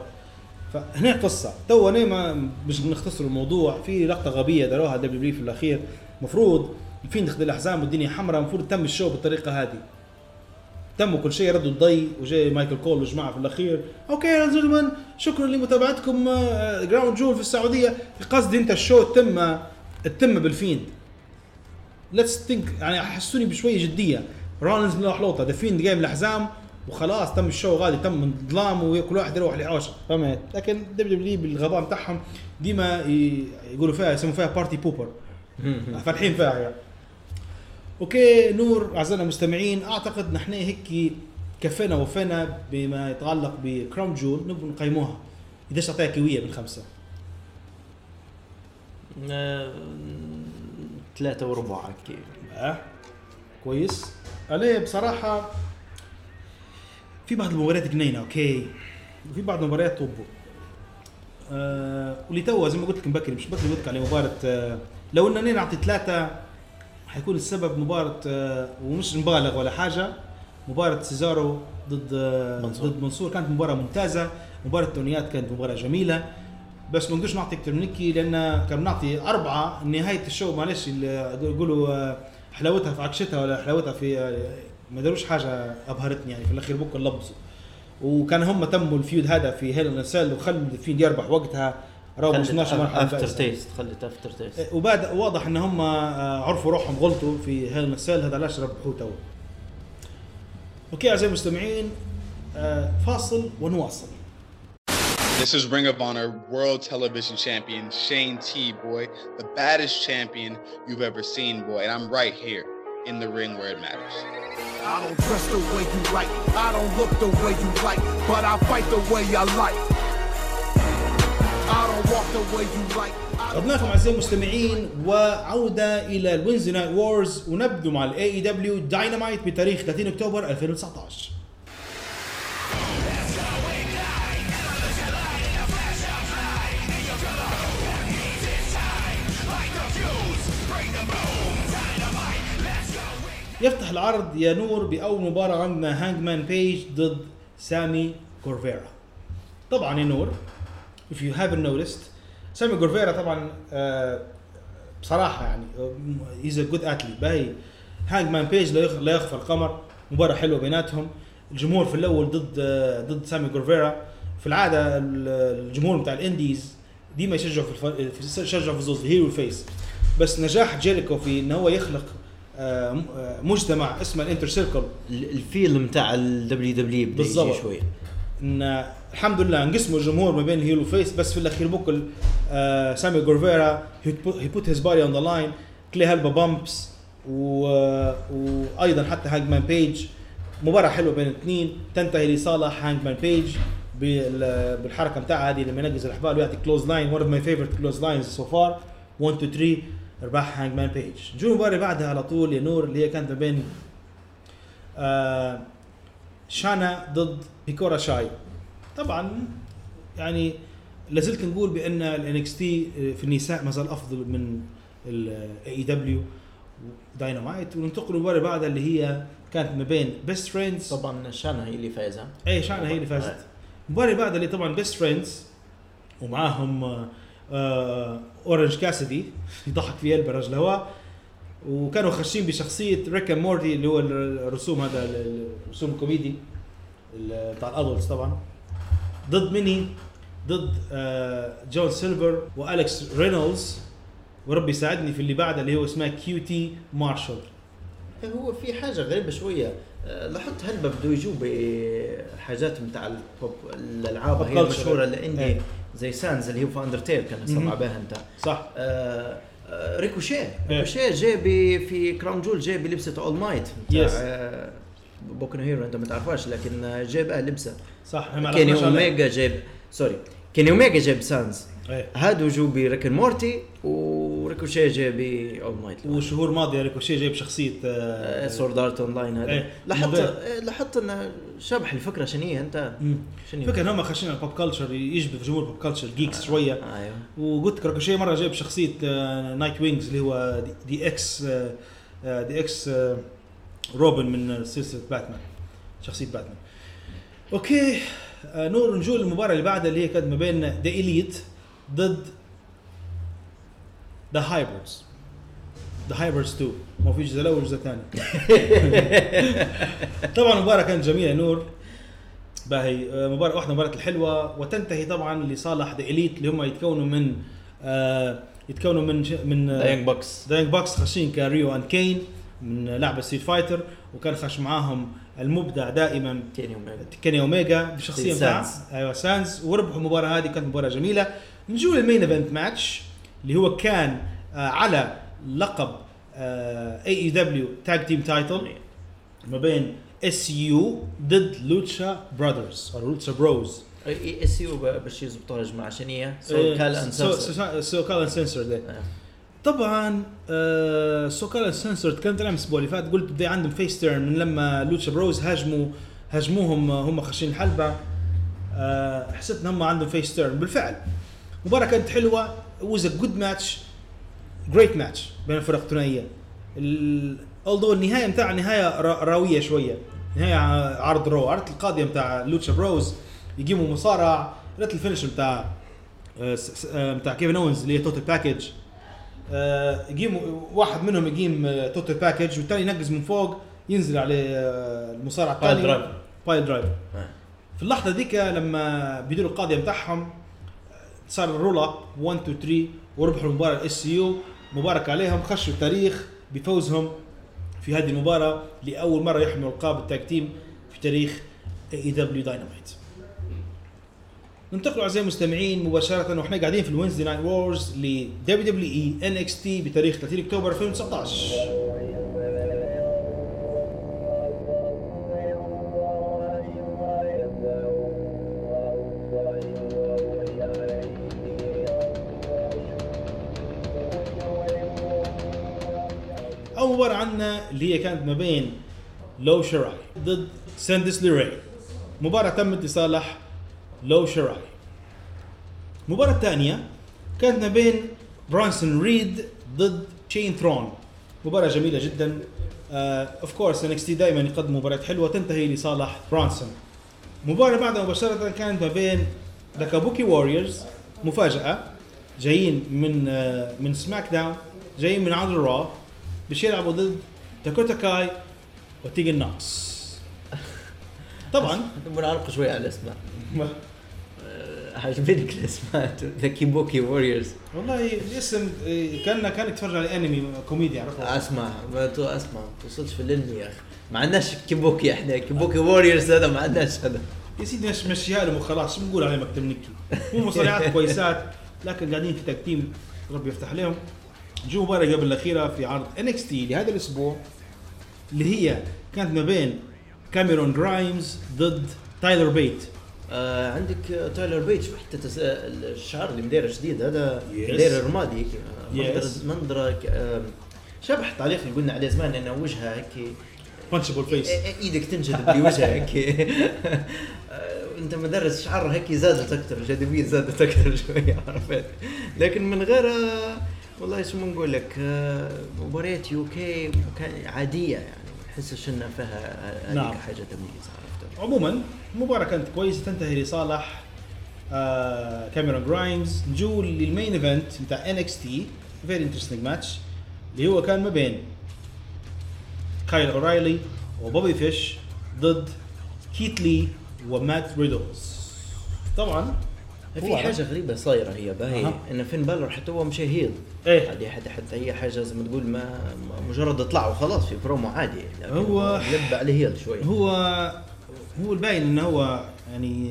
فهنا قصة. تو ما مش بنختصر الموضوع. في لقطة غبية داروها دبليو في الأخير. المفروض الفين دخل الاحزام والدنيا حمراء المفروض تم الشو بالطريقة هذه. تموا كل شيء ردوا الضي وجاي مايكل كول وجماعه في الأخير. أوكي يا شكرا لمتابعتكم Crown Jewel في السعودية. قصدي أنت ال show تم تم بال Fiend. Let's think يعني حسوني بشوية جدية. Rollins من حلوطه The Fiend جاي من الاحزام وخلاص تم ال show غادي تم من ظلام وكل واحد يروح لعوشه فهمت؟ لكن WWE بالغباء بتاعهم ديما يقولوا فيها يسموا فيها party pooper فالحين فيها يعني. Okay نور أعزائنا المستمعين أعتقد نحن هيك كفينا وفينا بما يتعلق ب Crown Jewel نبغى نقيموها. قديش تعطيها كيويه من خمسة؟ آه، ثلاثة وربع كيف آه. كويس. عليه بصراحة في بعض المباريات جنينة okay. وفي بعض المباريات طبوا آه واللي توا زي ما قلت لك مبكر مش بكري قلت لك على مباراة آه لو انني نعطي ثلاثة حيكون السبب مباراة آه ومش مبالغ ولا حاجة مباراة Cesaro ضد آه منصور. ضد منصور. كانت مباراة ممتازة مباراة التونيات كانت مباراة جميلة. بس ما نقدرش نعطي أكثر من هيك لأن كان نعطي أربعة نهاية ال show. معلش اللي يقولوا آه، حلاوتها في عكشتها ولا حلاوتها في ما داروش حاجة أبهرتني يعني. في الأخير بكرة لبسوا. وكان هم تموا ال feud هذا في Hell in a Cell وخلوا ال Fiend يربح وقتها. راهو ما وصلناش مرحله aftertaste خلت aftertaste وبعد واضح ان هم آه، عرفوا روحهم غلطوا في Hell هذا علاش ربحوه تو أوكي اعزائي المستمعين آه، فاصل ونواصل This is Ring of Honor World Television Champion Shane T, boy, the baddest champion you've ever seen, boy, and I'm right here in the ring where it matters. I don't dress the way you like, I don't look the way you like, but I fight the way I like. عدناكم أعزائي المستمعين وعودة إلى الوينزي نايت وورز ونبدو مع الاي اي دبليو داينامايت بتاريخ 30 أكتوبر 2019 يفتح العرض يا نور بأول مباراة عندنا هانجمان بيج ضد سامي جيفارا طبعا يا نور if you haven't noticed سامي جيفارا طبعا آه، بصراحة يعني he's a good athlete باهي. هانج مان بيج لا يخ- لا يخفى القمر. مباراة حلوة بيناتهم. الجمهور في الأول ضد آه، ضد سامي جيفارا في العادة ال- الجمهور بتاع ال indies ديما يشجعوا في الف... يشجعوا في زوز heel و face بس نجاح جيريكو في إن هو يخلق آه، مجتمع اسمه ال Inner Circle ال- الفيلم تاع الدبليو دبليو بدأ بالضبط. يجي شوي. إن الحمد لله انقسموا الجمهور ما بين heel و face بس في الأخير بكل آه سامي جيفارا he put his body on the line كلي هلبا bumps وأيضا حتى هانج مان بيج مباراة حلوة بين الاثنين تنتهي لصالح هانج مان بيج بال- بالحركة بتاعها هذه لما ينقز الأحبال ويعطي clothesline one of my favorite clotheslines so far 1 2 3 ربح هانج مان بيج جو المباراة اللي بعدها على طول يا نور اللي هي كانت ما بين آه شانا ضد هيكارو شيدا. طبعا يعني لازلت نقول بأن ال NXT في النساء ما زال أفضل من ال AEW Dynamite. وننتقل للمباراه بعدها اللي هي كانت ما بين Best Friends طبعا شانا هي اللي فايزه اي شانا هي اللي فازت. المباراه بعدها اللي طبعا Best Friends ومعاهم آه، اورنج كاسيدي يضحك في قلب الرجل هو وكانوا خاشين بشخصية Rick and Morty اللي هو الرسوم هذا الرسوم الكوميدي ال- بتاع ال adults طبعا. ضد ميني ضد آه جون سيلفر والكس رينولدز. وربي يساعدني في اللي بعدها اللي هو اسمها كيو تي مارشال هو في حاجة غريبة شوية. آه، لاحظت هلبا بدو يجوا بحاجات بتاع البوب الألعاب هي. المشهورة اللي عندي إيه. زي سانز اللي هو في اندرتيل كان. سمع بها أنت. صح. آه، ريكوشيه إيه. ريكوشيه جاي في كراون جول جاي بلبسه اول مايت Yes. بوكن هيرو انت ما تعرفهاش لكن آه، جايب آه لبسه صح كيني. اوميجا جايب سوري كيني اوميجا جايب سانز. هادو جو بريكن مورتي وريكوشيه جاي باول مايت وشهور ماضيه ريكوشي جايب شخصية آه سورد ارت اون لاين هذا إيه. لاحظت. إيه، لاحظت ان شبح الفكرة شنو هي أنت. شنو هي؟ فكرة إن هم خاشين ال pop culture يشبه جمهور ال pop culture geeks شوية أيوه وقلت لك ريكوشي مرة جايب شخصية آه، Nightwing اللي هو دي, دي إكس آه، آه، دي إكس آه، روبن من سلسلة باتمان شخصية باتمان أوكي آه، نور نجول المباراة اللي بعدها اللي هي كانت ما بين The Elite ضد The Hybrids The Hybrids 2 ما في جزء الأول وجزء ثاني. طبعا المباراه كانت جميله نور. باهي. مباراة واحدة مباراة الحلوة. وتنتهي طبعا لصالح The Elite اللي هم يتكونوا من آه يتكونوا من ش- من The Young Bucks The Young Bucks خاشين كان Ryu and Ken من لعبة Street Fighter وكان خاش معاهم المبدع دائما كيني اوميجا كيني اوميجا بشخصية سانز. بتاع أيوه سانز وربحوا المباراة هذه. كانت مباراة جميلة. نجوا لل main event match اللي هو كان آه على لقب AEW tag team title ما بين SCU ضد Lucha Brothers أو Lucha Bros SCU باش يزبطوها يا جماعة عشان هي سو إيه، Cal Un- So So So Cal Un- آه. طبعا آه So Cal Uncensored تكلمت عنهم الأسبوع اللي فات قلت بدي عندهم face turn من لما Lucha Bros هاجموا هاجموهم آه، هم خاشين الحلبه آه حسيت إن هم عندهم face turn بالفعل مباراة كانت حلوة. was a good match great match بين الفرق الثنائية. although النهاية بتاع نهاية را- راوية شوية. نهاية عرض رو عرض القاضية بتاع Lucha Bros يقيموا مصارع ريت ال finish بتاع آه، س- س- آه، بتاع كيفن اونز اللي هي total package يقيم واحد منهم يقيم total package والثاني ينقز من فوق ينزل عليه آه، المصارع pile الثاني driver. pile driver آه. في اللحظة ذيك لما بيديروا القاضية بتاعهم صار ال roll up 1 2 3 وربحوا المباراه ال SCU مبارك عليهم خشوا التاريخ بفوزهم في هذه المباراة لأول مرة يحملوا القاب ال tag team في تاريخ AEW Dynamite ننتقل أعزائي المستمعين مباشرة وإحنا قاعدين في ال Wednesday Night Wars ل WWE NXT بتاريخ 30 أكتوبر 2019 عندنا اللي هي كانت ما بين إيو شيراي ضد كانديس ليراي مباراة تمت لصالح إيو شيراي. المباراة الثانية كانت ما بين برونسون ريد ضد شين ثورن مباراة جميلة جدا. of course NXT دائما يقدم مباريات حلوة تنتهي لصالح برونسون. مباراة بعدها مباشرة كانت ما بين The Kabuki Warriors مفاجأة جايين من آه، من سماك داون جايين من عرض الرا باش يلعبوا ضد داكوتا كاي وتيجان نوكس طبعا. بنعلق شوي على الأسماء. آه، عجبتك الأسماء. The Kabuki Warriors والله الاسم إيه، كان كان يتفرج على أنمي كوميديا عرفت؟ أسمع ما تو أسمع. ما توصلش في الأنمي يا أخي. ما عندناش كيبوكي إحنا. Kabuki Warriors هذا ما عندناش هذا. يا سيدي مش مشيها لهم وخلاص شو بنقول عليه مكتب نكي هو مصارعات كويسات لكن قاعدين في tag team ربي يفتح عليهم جو مباراة قبل الأخيرة في عرض تي لهذا الأسبوع اللي هي كانت ما بين كاميرون جرايمز ضد تايلر بيت آه عندك آه، تايلر بيتش حتى تس... الشعر اللي مدير جديد هذا Yes. مدير رمادي. آه، Yes. منظرة ك- آه، شبه التعليق اللي قلنا عليه زمان إنه وجهه هيك punchable face إيدك تنجذب لوجهه هيك. آه، أنت مدرس شعر هيك زادت أكثر الجاذبية زادت أكثر شوية عرفت؟ لكن من غير آه، والله شو بنقول لك آه، مباريات UK عادية يعني ما نحسش انها فيها هذيك نعم. حاجة تمييز عرفت عموما المباراة كانت كويسة تنتهي لصالح آه كاميرون جرايمز نجو لل main event بتاع NXT very interesting match اللي هو كان ما بين كايل اورايلي وبوبي فيش ضد كيث لي ومات ريدلز طبعا في حاجة غريبة صايرة هي باهي أها. إن فين بالر حتى هو مشى إيه. هذه حتى حتى هي حاجة زي ما تقول ما مجرد اطلع وخلاص في برومو عادي. هو- قلب عليه heel شوي. هو هو الباين إنه هو يعني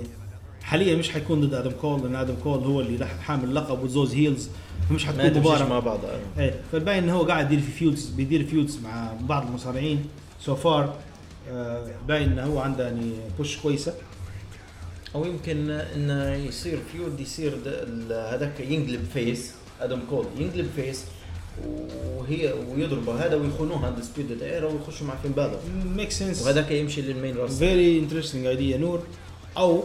حاليا مش حيكون ضد آدم كول لأن آدم كول هو اللي حامل اللقب وزوز heels فمش حتكون مباراة. مع بعض آه. إيه. فالباين إنه هو قاعد يدير في feuds بيدير feuds مع بعض المصارعين. so far باين إنه هو عنده يعني push كويسة. أو يمكن إنه يصير feud يصير هذاك ينقلب face آدم كول ينقلب face وهي ويضربه. هذا ويخونوها Undisputed Era ويخشوا مع فين بالر make sense وهذاك يمشي لل main roster very interesting idea نور. أو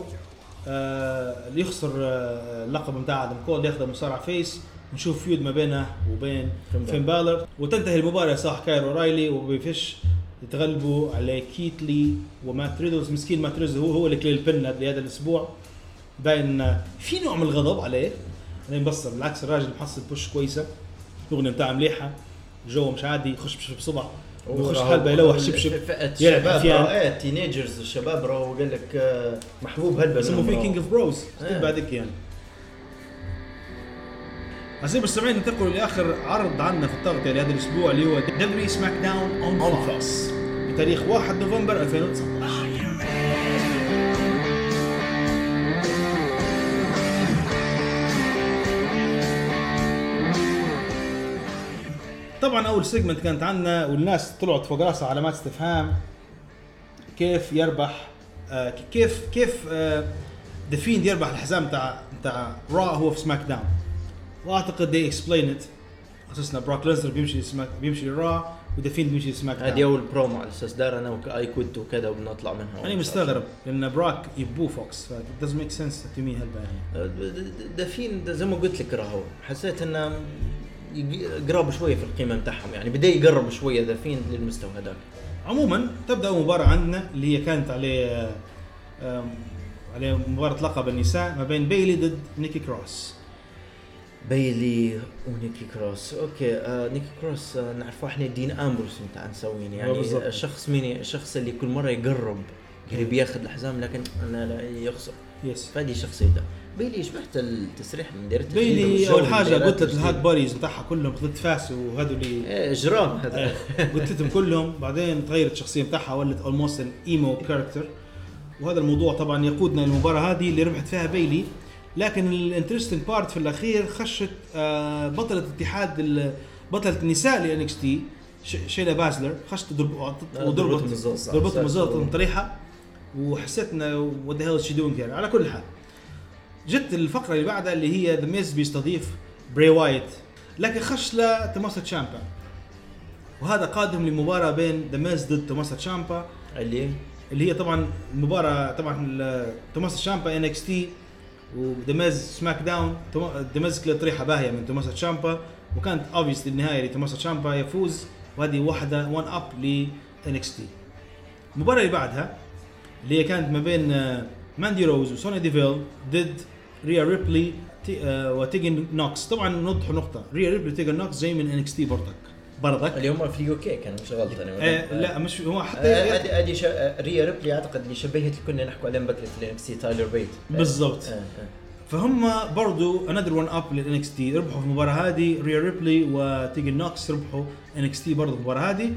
آه اللي يخسر آه اللقب بتاع آدم كول ياخذ مصارع face نشوف feud ما بينه وبين فين بالر وتنتهي المباراة صح كايل اورايلي وبوبي فيش يتغلبوا على كيث لي ومات ريدلز مسكين مات ريدلز هو هو اللي كلي ال pin لهذا الأسبوع. باين في نوع من الغضب عليه. أنا مبصر بالعكس الراجل محصل push كويسة الأغنية بتاعه مليحة جو مش عادي يخش بشب بيخش حلبة يلوح شبشب يلعب شباب عفيان. إيه teenagers الشباب راهو قال لك آه، محبوب هلبة منهم في. king of bros. بعدك يعني أعزائي المستمعين ننتقل لاخر عرض عندنا في التغطيه لهذا الأسبوع اللي هو دبليو سماك داون اون فوكس بتاريخ 1 نوفمبر 2019 طبعا أول segment كانت عندنا والناس طلعت فوق راسها علامات استفهام كيف يربح آه كيف كيف آه The Fiend يربح الحزام بتاع بتاع Raw هو في SmackDown وأعتقد they explain it اساسنا براك ليزنر بيمشي سماك بيمشي ل Raw و The Fiend بيمشي SmackDown هذه أول برومو على أساس دار أنا I quit وكذا وبنطلع منها. أنا مستغرب لأن براك يبوه Fox ف doesn't make sense to me هلبا يعني. The Fiend ده زي ما قلت لك راهو حسيت إنه قرب شوية في القيمة بتاعهم يعني بدأ يقرب شوية The Fiend للمستوى هذاك. عموما تبدأ أول مباراة عندنا اللي هي كانت عليه عليه مباراة لقب النساء ما بين بيلي ضد نيكي كروس. بايلي ونيكي كروس okay آه نيكي كروس آه نعرفه إحنا دين آمبروس متاع نسوين آه، يعني بالضبط. الشخص مين الشخص اللي كل مرة يقرب قريب ياخذ الحزام لكن أنا لا يخسر. yes فهذه شخصيته. بايلي شبحت التسريح من ديرته بيلي أول حاجة قلت ال hug buddies بتاعها كلهم خذت فاس وهذول اللي إيه جرام هذا. إيه، قلت لهم كلهم. بعدين تغيرت الشخصية بتاعها ولت almost emo character وهذا الموضوع طبعا يقودنا للمباراة هذه اللي ربحت فيها بيلي. لكن ال interesting part في الأخير خشت آه، بطلة اتحاد بطلة النساء ل NXT شينا بازلر. خشت ضرب وضربت. ضربتهم صح. بالزلط طريحه وحسيت انه what the hell she doing على كل حال. جت الفقرة اللي بعدها اللي هي The Miz بيستضيف براي وايت لكن خش لتوماسو تشامبا وهذا قادم لمباراة بين The Miz ضد توماسو تشامبا اللي اللي هي طبعا المباراه طبعا توماسو تشامبا NXT و The Miz SmackDown The Miz كانت طريحه باهية من توماسو تشامبا وكانت obviously النهاية لتوماسو تشامبا يفوز. وهذه واحدة 1 up ل NXT المباراة اللي بعدها اللي هي كانت ما بين ماندي روز وسوني ديفيل ضد ريا ريبلي آه، وتيجن نوكس. طبعا نوضح نقطة. ريا ريبلي وتيجن نوكس جاي من NXT برضك. برضك. اللي هم في ال UK كان مش غلط أنا آه لا مش هو حتى آه، هذه هذه شا- آه، ريا ريبلي أعتقد اللي شبهت اللي كنا نحكوا عليهم بكره في ال NXT تايلر بيت. آه، بالضبط. آه، آه. فهم برضو another one up لل NXT. ربحوا في المباراة هذه ريا ريبلي وتيجن نوكس ربحوا NXT برضو في المباراة هذه.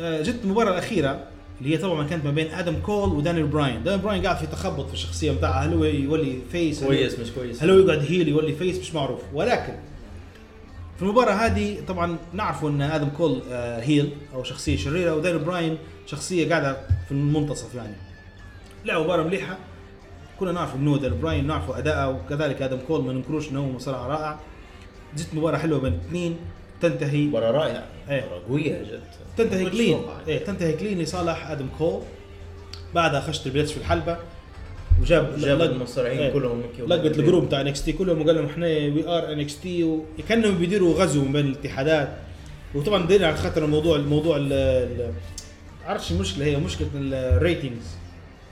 آه، جت المباراة الأخيرة. اللي هي طبعا كانت ما بين آدم كول ودانيال براين. دانيال براين قاعد في تخبط في الشخصيه بتاعها هل هو يولي face كويس مش كويس. هل هو يقعد heel يولي face مش معروف. ولكن في المباراة هذه طبعا نعرفوا إن آدم كول آه، heel أو شخصية شريرة ودانيال براين شخصية قاعدة في المنتصف يعني. لعبوا مباراة مليحة. كنا نعرف منو دانيال براين نعرفوا أداءه وكذلك آدم كول ما ننكروش انه مصارع رائع. جت مباراة حلوة بين الاثنين تنتهي مباراة رائعة. إيه. مباراة قوية جد. تنتهي clean. متوقع. إيه تنتهي clean. لصالح آدم كول. بعدها خش Triple H في الحلبة. وجاب جاب المصارعين إيه. كلهم لقت ال group بتاع NXT كلهم وقال لهم إحنا we are NXT وكانهم بيديروا غزو بين الاتحادات. وطبعا دينا على خاطر الموضوع الموضوع ال- ال- عرفش المشكلة؟ هي مشكلة ال ratings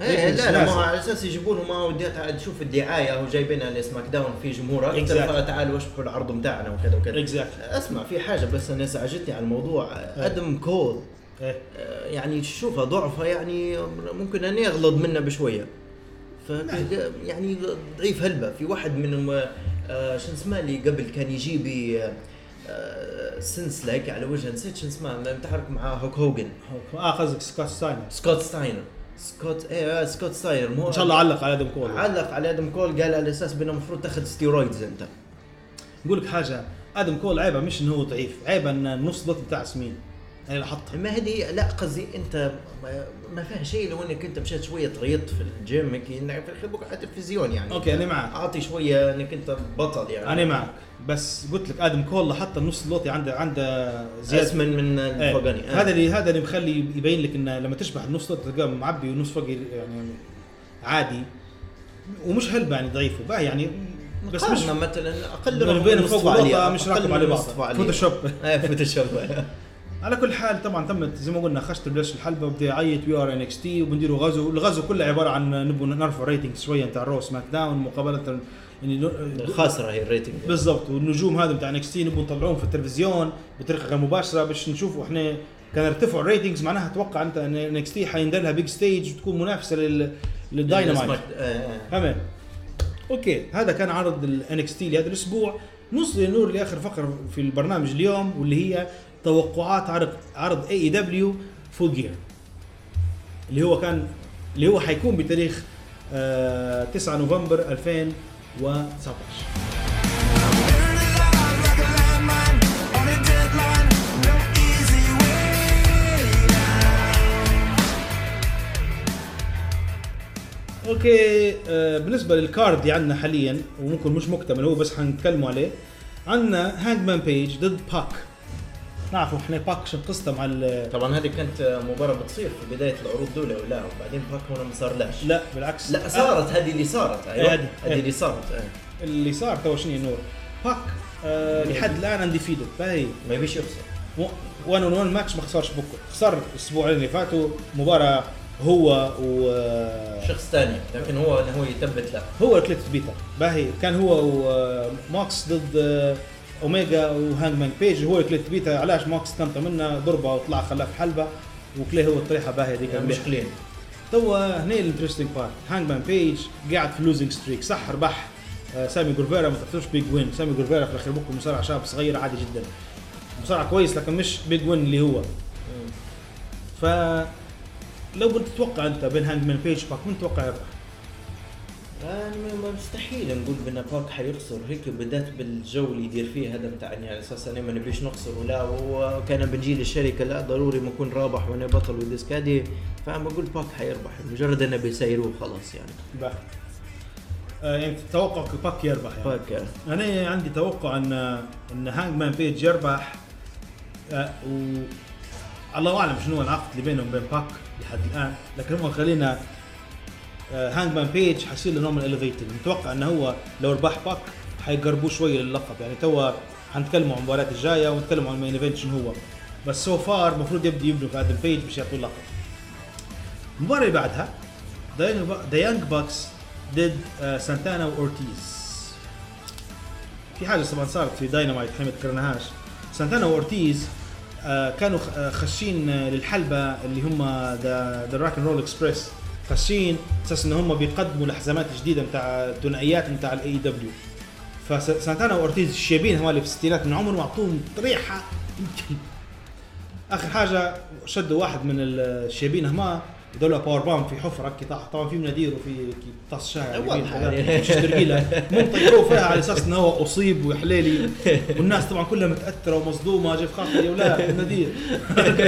إيه لا لا ما على أساس يجيبوا لهم ما ودي تعال تشوف الدعاية هو جايبينها ل SmackDown في جمهور أكثر Exactly. فتعالوا اشبحوا العرض بتاعنا وكذا وكذا. exactly أسمع في حاجة بس أنا إزعجتني على الموضوع. أدم كول إيه. آه، يعني تشوفها ضعفها يعني ممكن ان يغلط منا بشوية. ف يعني ضعيف هلبة. في واحد من آه، شو اسمه اللي قبل كان يجيب آه، سنس لايك على وجهه نسيت شو اسمه متحرك مع هلك هوجن آه قصدك سكوت ستاينر. سكوت ستاينر. سكوت إيه آه، سكوت ستاينر مو إن شاء الله علق على آدم كول. علق على آدم كول. قال على أساس بأنه المفروض تاخذ steroids أنت. نقول لك حاجة آدم كول عيبه مش إنه هو ضعيف عيبه إن النص الوطي بتاعه سمين أنا حطها ما هذه لا قصدي أنت ما- فيها شيء لو إنك أنت مشيت شوية تريضت في الجيم في الخبوك على التلفزيون يعني. أوكي أنا معك أعطي شوية إنك أنت بطل يعني. أنا معك بس قلت لك آدم كول حط النص اللوطي عنده عنده زيادة. اسمن من. الفوقاني آه. هذا اللي هذا اللي مخلي يبين لك انه لما تشبح النص لوطي تلقاه معبي ونص فوق يعني عادي. ومش هلبة يعني ضعيفه بقى يعني. بس مش مثلا أقل بين رقم فوق نصف والوطا عليه، مش راكب من على بعض. فوتوشوب إيه فوتوشوب على كل حال طبعا تمت زي ما قلنا خشت بلاش الحلبة وبدا يعيط وي ار ان إكس تي وبنديروا غزو الغزو كله عبارة عن نبغى نرفع ريتنج شوية. بتاع رو سماك داون مقابلة يعني خاسره هي ال rating بالضبط. والنجوم هذا بتاع NXT نبغى نطلعوهم في التلفزيون بطريقة غير مباشرة باش نشوفوا إحنا كان ارتفعوا ال ratings معناها أتوقع أنت ان NXT حيندر لها big stage وتكون منافسة لل للداينامايت. آه، تمام. أوكي. هذا كان عرض ال NXT لهذا الأسبوع. نوصل لنور لآخر فقرة في البرنامج اليوم واللي هي توقعات عرض عرض AEW Full Gear اللي هو كان اللي هو حيكون بتاريخ آه 9 نوفمبر 2019 أوكي آه بالنسبة لل card اللي عندنا حاليا وممكن مش مكتمل هو بس حنتكلموا عليه عندنا هانج مان بيج ضد باك نعرفوا إحنا باك شو قصته مع ال- طبعا هذه كانت مباراة بتصير في بداية العروض دول ولا وبعدين باك هنا ما صارلاش؟ لا بالعكس. لا صارت. هذه اللي صارت أيوه. هذه. اللي صارت. اللي صار تو شنو نور؟ باك آه لحد الآن undefeated باهي. ما يبيش يخسر. 1 on 1 ماتش ما خسرش بكره خسر الأسبوعين اللي فاتوا مباراة هو و شخص ثاني لكن هو هو يثبت لا هو كليت بيتا باهي. كان هو وموكس ضد آه، أوميجا وهانج مان بيج هو كليت بيتا علاش موكس استمتع منه؟ ضربة وطلع خلاه في الحلبه وكلي هو الطريحه باهي هذيك مش. clean توا هنا ال interesting part هانج مان بيج قاعد في losing streak صح ربح. آه، سامي جيفارا ما تعتبرش big win سامي جيفارا في الأخير بكره مصارع شاب صغير عادي جدا. مصارع كويس لكن مش big win اللي هو. ف لو قلت تتوقع أنت بين هانج مان بيج باك من تتوقع يربح؟ يعني ما- مستحيل نقول بأن باك حيخسر. هيك بدأت بالجو اللي يدير فيه هذا بتاع يعني على أساس أنا ما نبيش نخسر ولا وكان بنجي للشركة لا ضروري ما أكون رابح وأنا بطل والديسكادي فبقول باك حيربح. مجرد انه بيسيروه خلاص يعني. آه يعني تتوقع باك يربح يعني. باك أنا عندي توقع أن أن هانج مان بيج يربح. آه و الله أعلم شنو العقد اللي بينهم وبين باك لحد الآن. لكن هم خلينا آه هانج مان بيج حيصير له نوع من ال elevating متوقع إنه هو لو ربح باك حيقربوه شوية للقب يعني توا حنتكلموا عن المباريات الجاية ونتكلموا عن ال main event هو. بس so far المفروض يبدوا يبنوا في آدم بيج باش يعطوه اللقب. المباراة اللي بعدها the Young Bucks ضد سانتانا واورتيز في حاجة طبعا صارت في داينامايت إحنا ما ذكرناهاش. سانتانا واورتيز آه، كانوا خ- آه، خشين آه، للحلبة اللي هم ذا Rock and Roll Express خشين أساس إن هم بيقدموا لحزامات جديدة نتاع ثنائيات نتاع ال AEW فسانتانا وأورتيز الشيبين هما اللي في الستينات من عمرهم أعطوهم طريحة آخر حاجة شدوا واحد من الشيبين هما دولة powerbomb في حفرة كي طاح. طبعا في مناديل وفي كي طاس شاي يعني. مش ترقيلة. طيروه فيها على أساس إنه هو أصيب وحليلي. والناس طبعا كلها متأثرة ومصدومة جيف خاطر يا ولاد مناديل.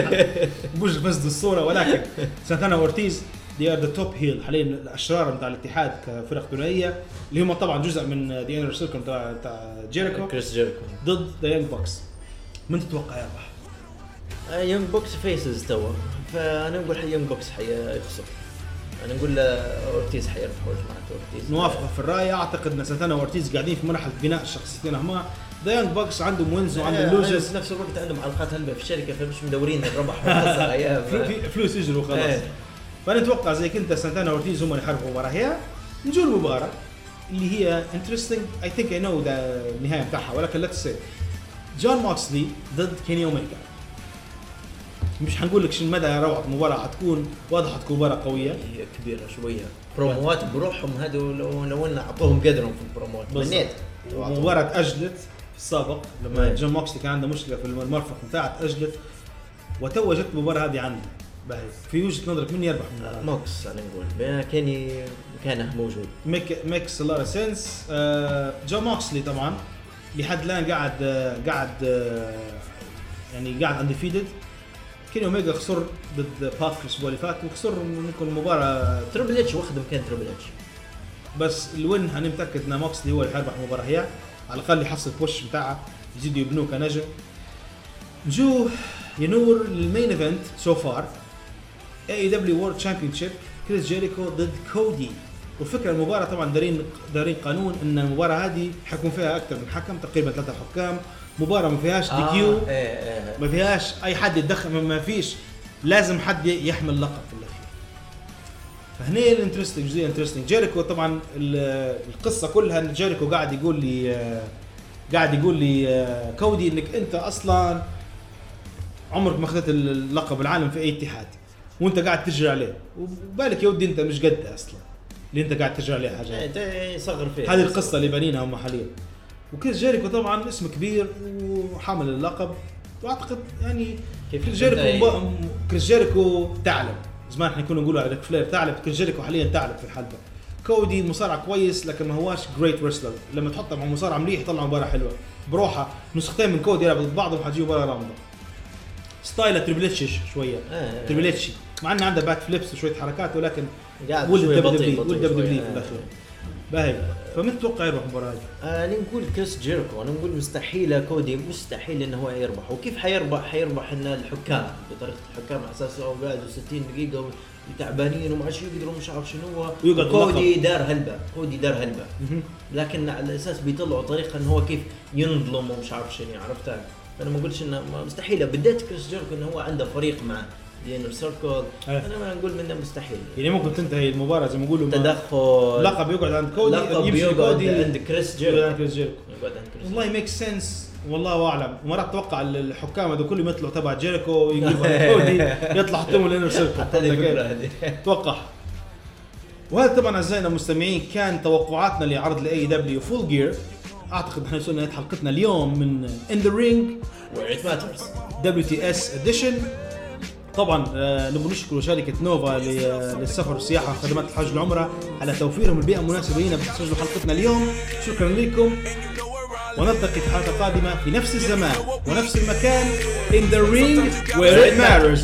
بوش فسد الصورة ولكن سانتانا اورتيز they are the top heel حاليا الاشرار بتاع الاتحاد كفرق ثنائية اللي هم طبعا جزء من the Inner Circle بتاع بتاع جيريكو كريس جيركو ضد the Young Bucks من تتوقع يربح؟ Young Bucks faces توا. فأنا نقول Young Bucks حيخسر أنا نقول أورتيز حيربح ولا معناته أورتيز. نوافقه في الرأي. أعتقد إن سانتانا وأورتيز قاعدين في مرحلة بناء الشخصيتين هما. the Young Bucks عندهم wins وعندهم losses في نفس الوقت عندهم علاقات هلبة في الشركة فمش مدورين الربح في فلوس يجروا خلاص. إيه. فانا أتوقع زي كنت سانتانا وأورتيز هم اللي يحاربوا المباراة. هي نجوا المباراه اللي هي interesting I think I know النهايه بتاعها ولكن let's see جون موكسلي ضد كيني اوميجا مش حنقول لك شو مدى روعة المباراه حتكون واضح حتكون مباراة قوية. هي كبيرة شوية. بروموات بروحهم هذو لو لو إن أعطوهم قدرهم في البروموات. بالضبط. منيت. المباراة تأجلت في السابق لما. جون موكسلي كان عنده مشكلة في المرفق بتاعه تأجلت وتوا جت المباراة هذه عنده باهي في وجهة نظرك من يربح؟ من؟ موكس أنا نقول. كاني مكانه موجود. make makes lot sense جون موكسلي طبعا لحد الآن قاعد آه، قاعد آه، يعني قاعد undefeated كيني أوميجا خسر ضد باك الأسبوع اللي فات وخسر ممكن مباراة تربل اتش واخذ مكان تربل اتش بس ال win أنا متأكد إن موكسلي هو اللي حيربح المباراه هي. على الأقل يحصل push بتاعه يزيدوا يبنوه كنجم. نجو now لل main event so far AEW World Championship كريس جيريكو ضد كودي والفكرة المباراة طبعا دارين دارين قانون إن المباراة هذه حيكون فيها أكثر من حكم تقريبا ثلاثة حكام. مباراة ما فيهاش DQ إيه إيه. ما فيهاش أي حد يتدخل ما- فيش. لازم حد يحمل لقب في الأخير. فهنا ال interesting جزئية interesting جيريكو طبعا ال- القصة كلها إن جيريكو قاعد يقول لي آه، قاعد يقول لي آه، كودي إنك أنت أصلا عمرك ما أخذت اللقب العالم في أي اتحاد. وانت قاعد تجري عليه. وبالك يا ودي انت مش قده أصلا. اللي انت قاعد تجري عليه حاجة. انت يصغر فيه. هذه القصة اللي بانينها هم حاليا. وكريس جيريكو طبعا اسم كبير وحامل اللقب. وأعتقد يعني كيف كريس جيريكو مب... كريس جيريكو ثعلب زمان إحنا كنا نقول على ريك فلير ثعلب كريس جيريكو حاليا ثعلب في الحلبة. كودي مصارع كويس لكن ما هواش great wrestler لما تحطه مع مصارع مليح يطلع مباراة حلوة. بروحه نسختين من كودي يلعبوا ضد بعضهم حتجيب مباراه رامضة. style ه تريبل إتش شوية. آه. تريبل إتش. مع إنه عنده backflips وشوية حركات ولكن قاعد ولد شوي دبليو ولد دبليو. دبليو في الأخير. باهي. فمن تتوقع يربح المباراه هذه؟ آه، أنا نقول كريس جيركو. أنا نقول مستحيل كودي مستحيل إنه هو يربح. وكيف حيربح؟ حيربح إن الحكام بطريقة الحكام على أساس هو قاعد 60 دقيقة وتعبانين وما عادش يقدروا مش عارف شنو هو. كودي. دار هلبة. كودي دار هلبة. لكن على أساس بيطلعوا طريقة إنه هو كيف ينظلم ومش عارف شنو عرفتها أنا ما أقولش إنه ما- مستحيل. بديت كريس جيركو إنه هو عنده فريق مع the Inner Circle أيه. أنا ما نقول منه مستحيل. يعني ممكن تنتهي المباراة زي ما يقولوا ما- تدخل. لقب يقعد عند كودي لقب يمشي يقعد كودي. عند كريس يقعد عند جيركو كريس جيركو. يقعد عند كريس والله make sense والله أعلم. ومرات أتوقع الحكام هذول كلهم يطلعوا تبع جيريكو يجيب كودي يطلع حطهم ال Inner Circle أتوقع وهذا طبعا أعزائنا المستمعين كان توقعاتنا لعرض ل AEW Full Gear أعتقد نحن وصلنا نهايه حلقتنا اليوم من In The Ring where it matters. WTS edition طبعا آه، نبغى نشكر شركة نوفا للسفر والسياحة وخدمات الحج والعمره على توفيرهم البيئة المناسبه لنا بتسجلوا حلقتنا اليوم. شكرا لكم. ونلتقي في حلقة قادمة في نفس الزمان ونفس المكان. In the ring where it matters.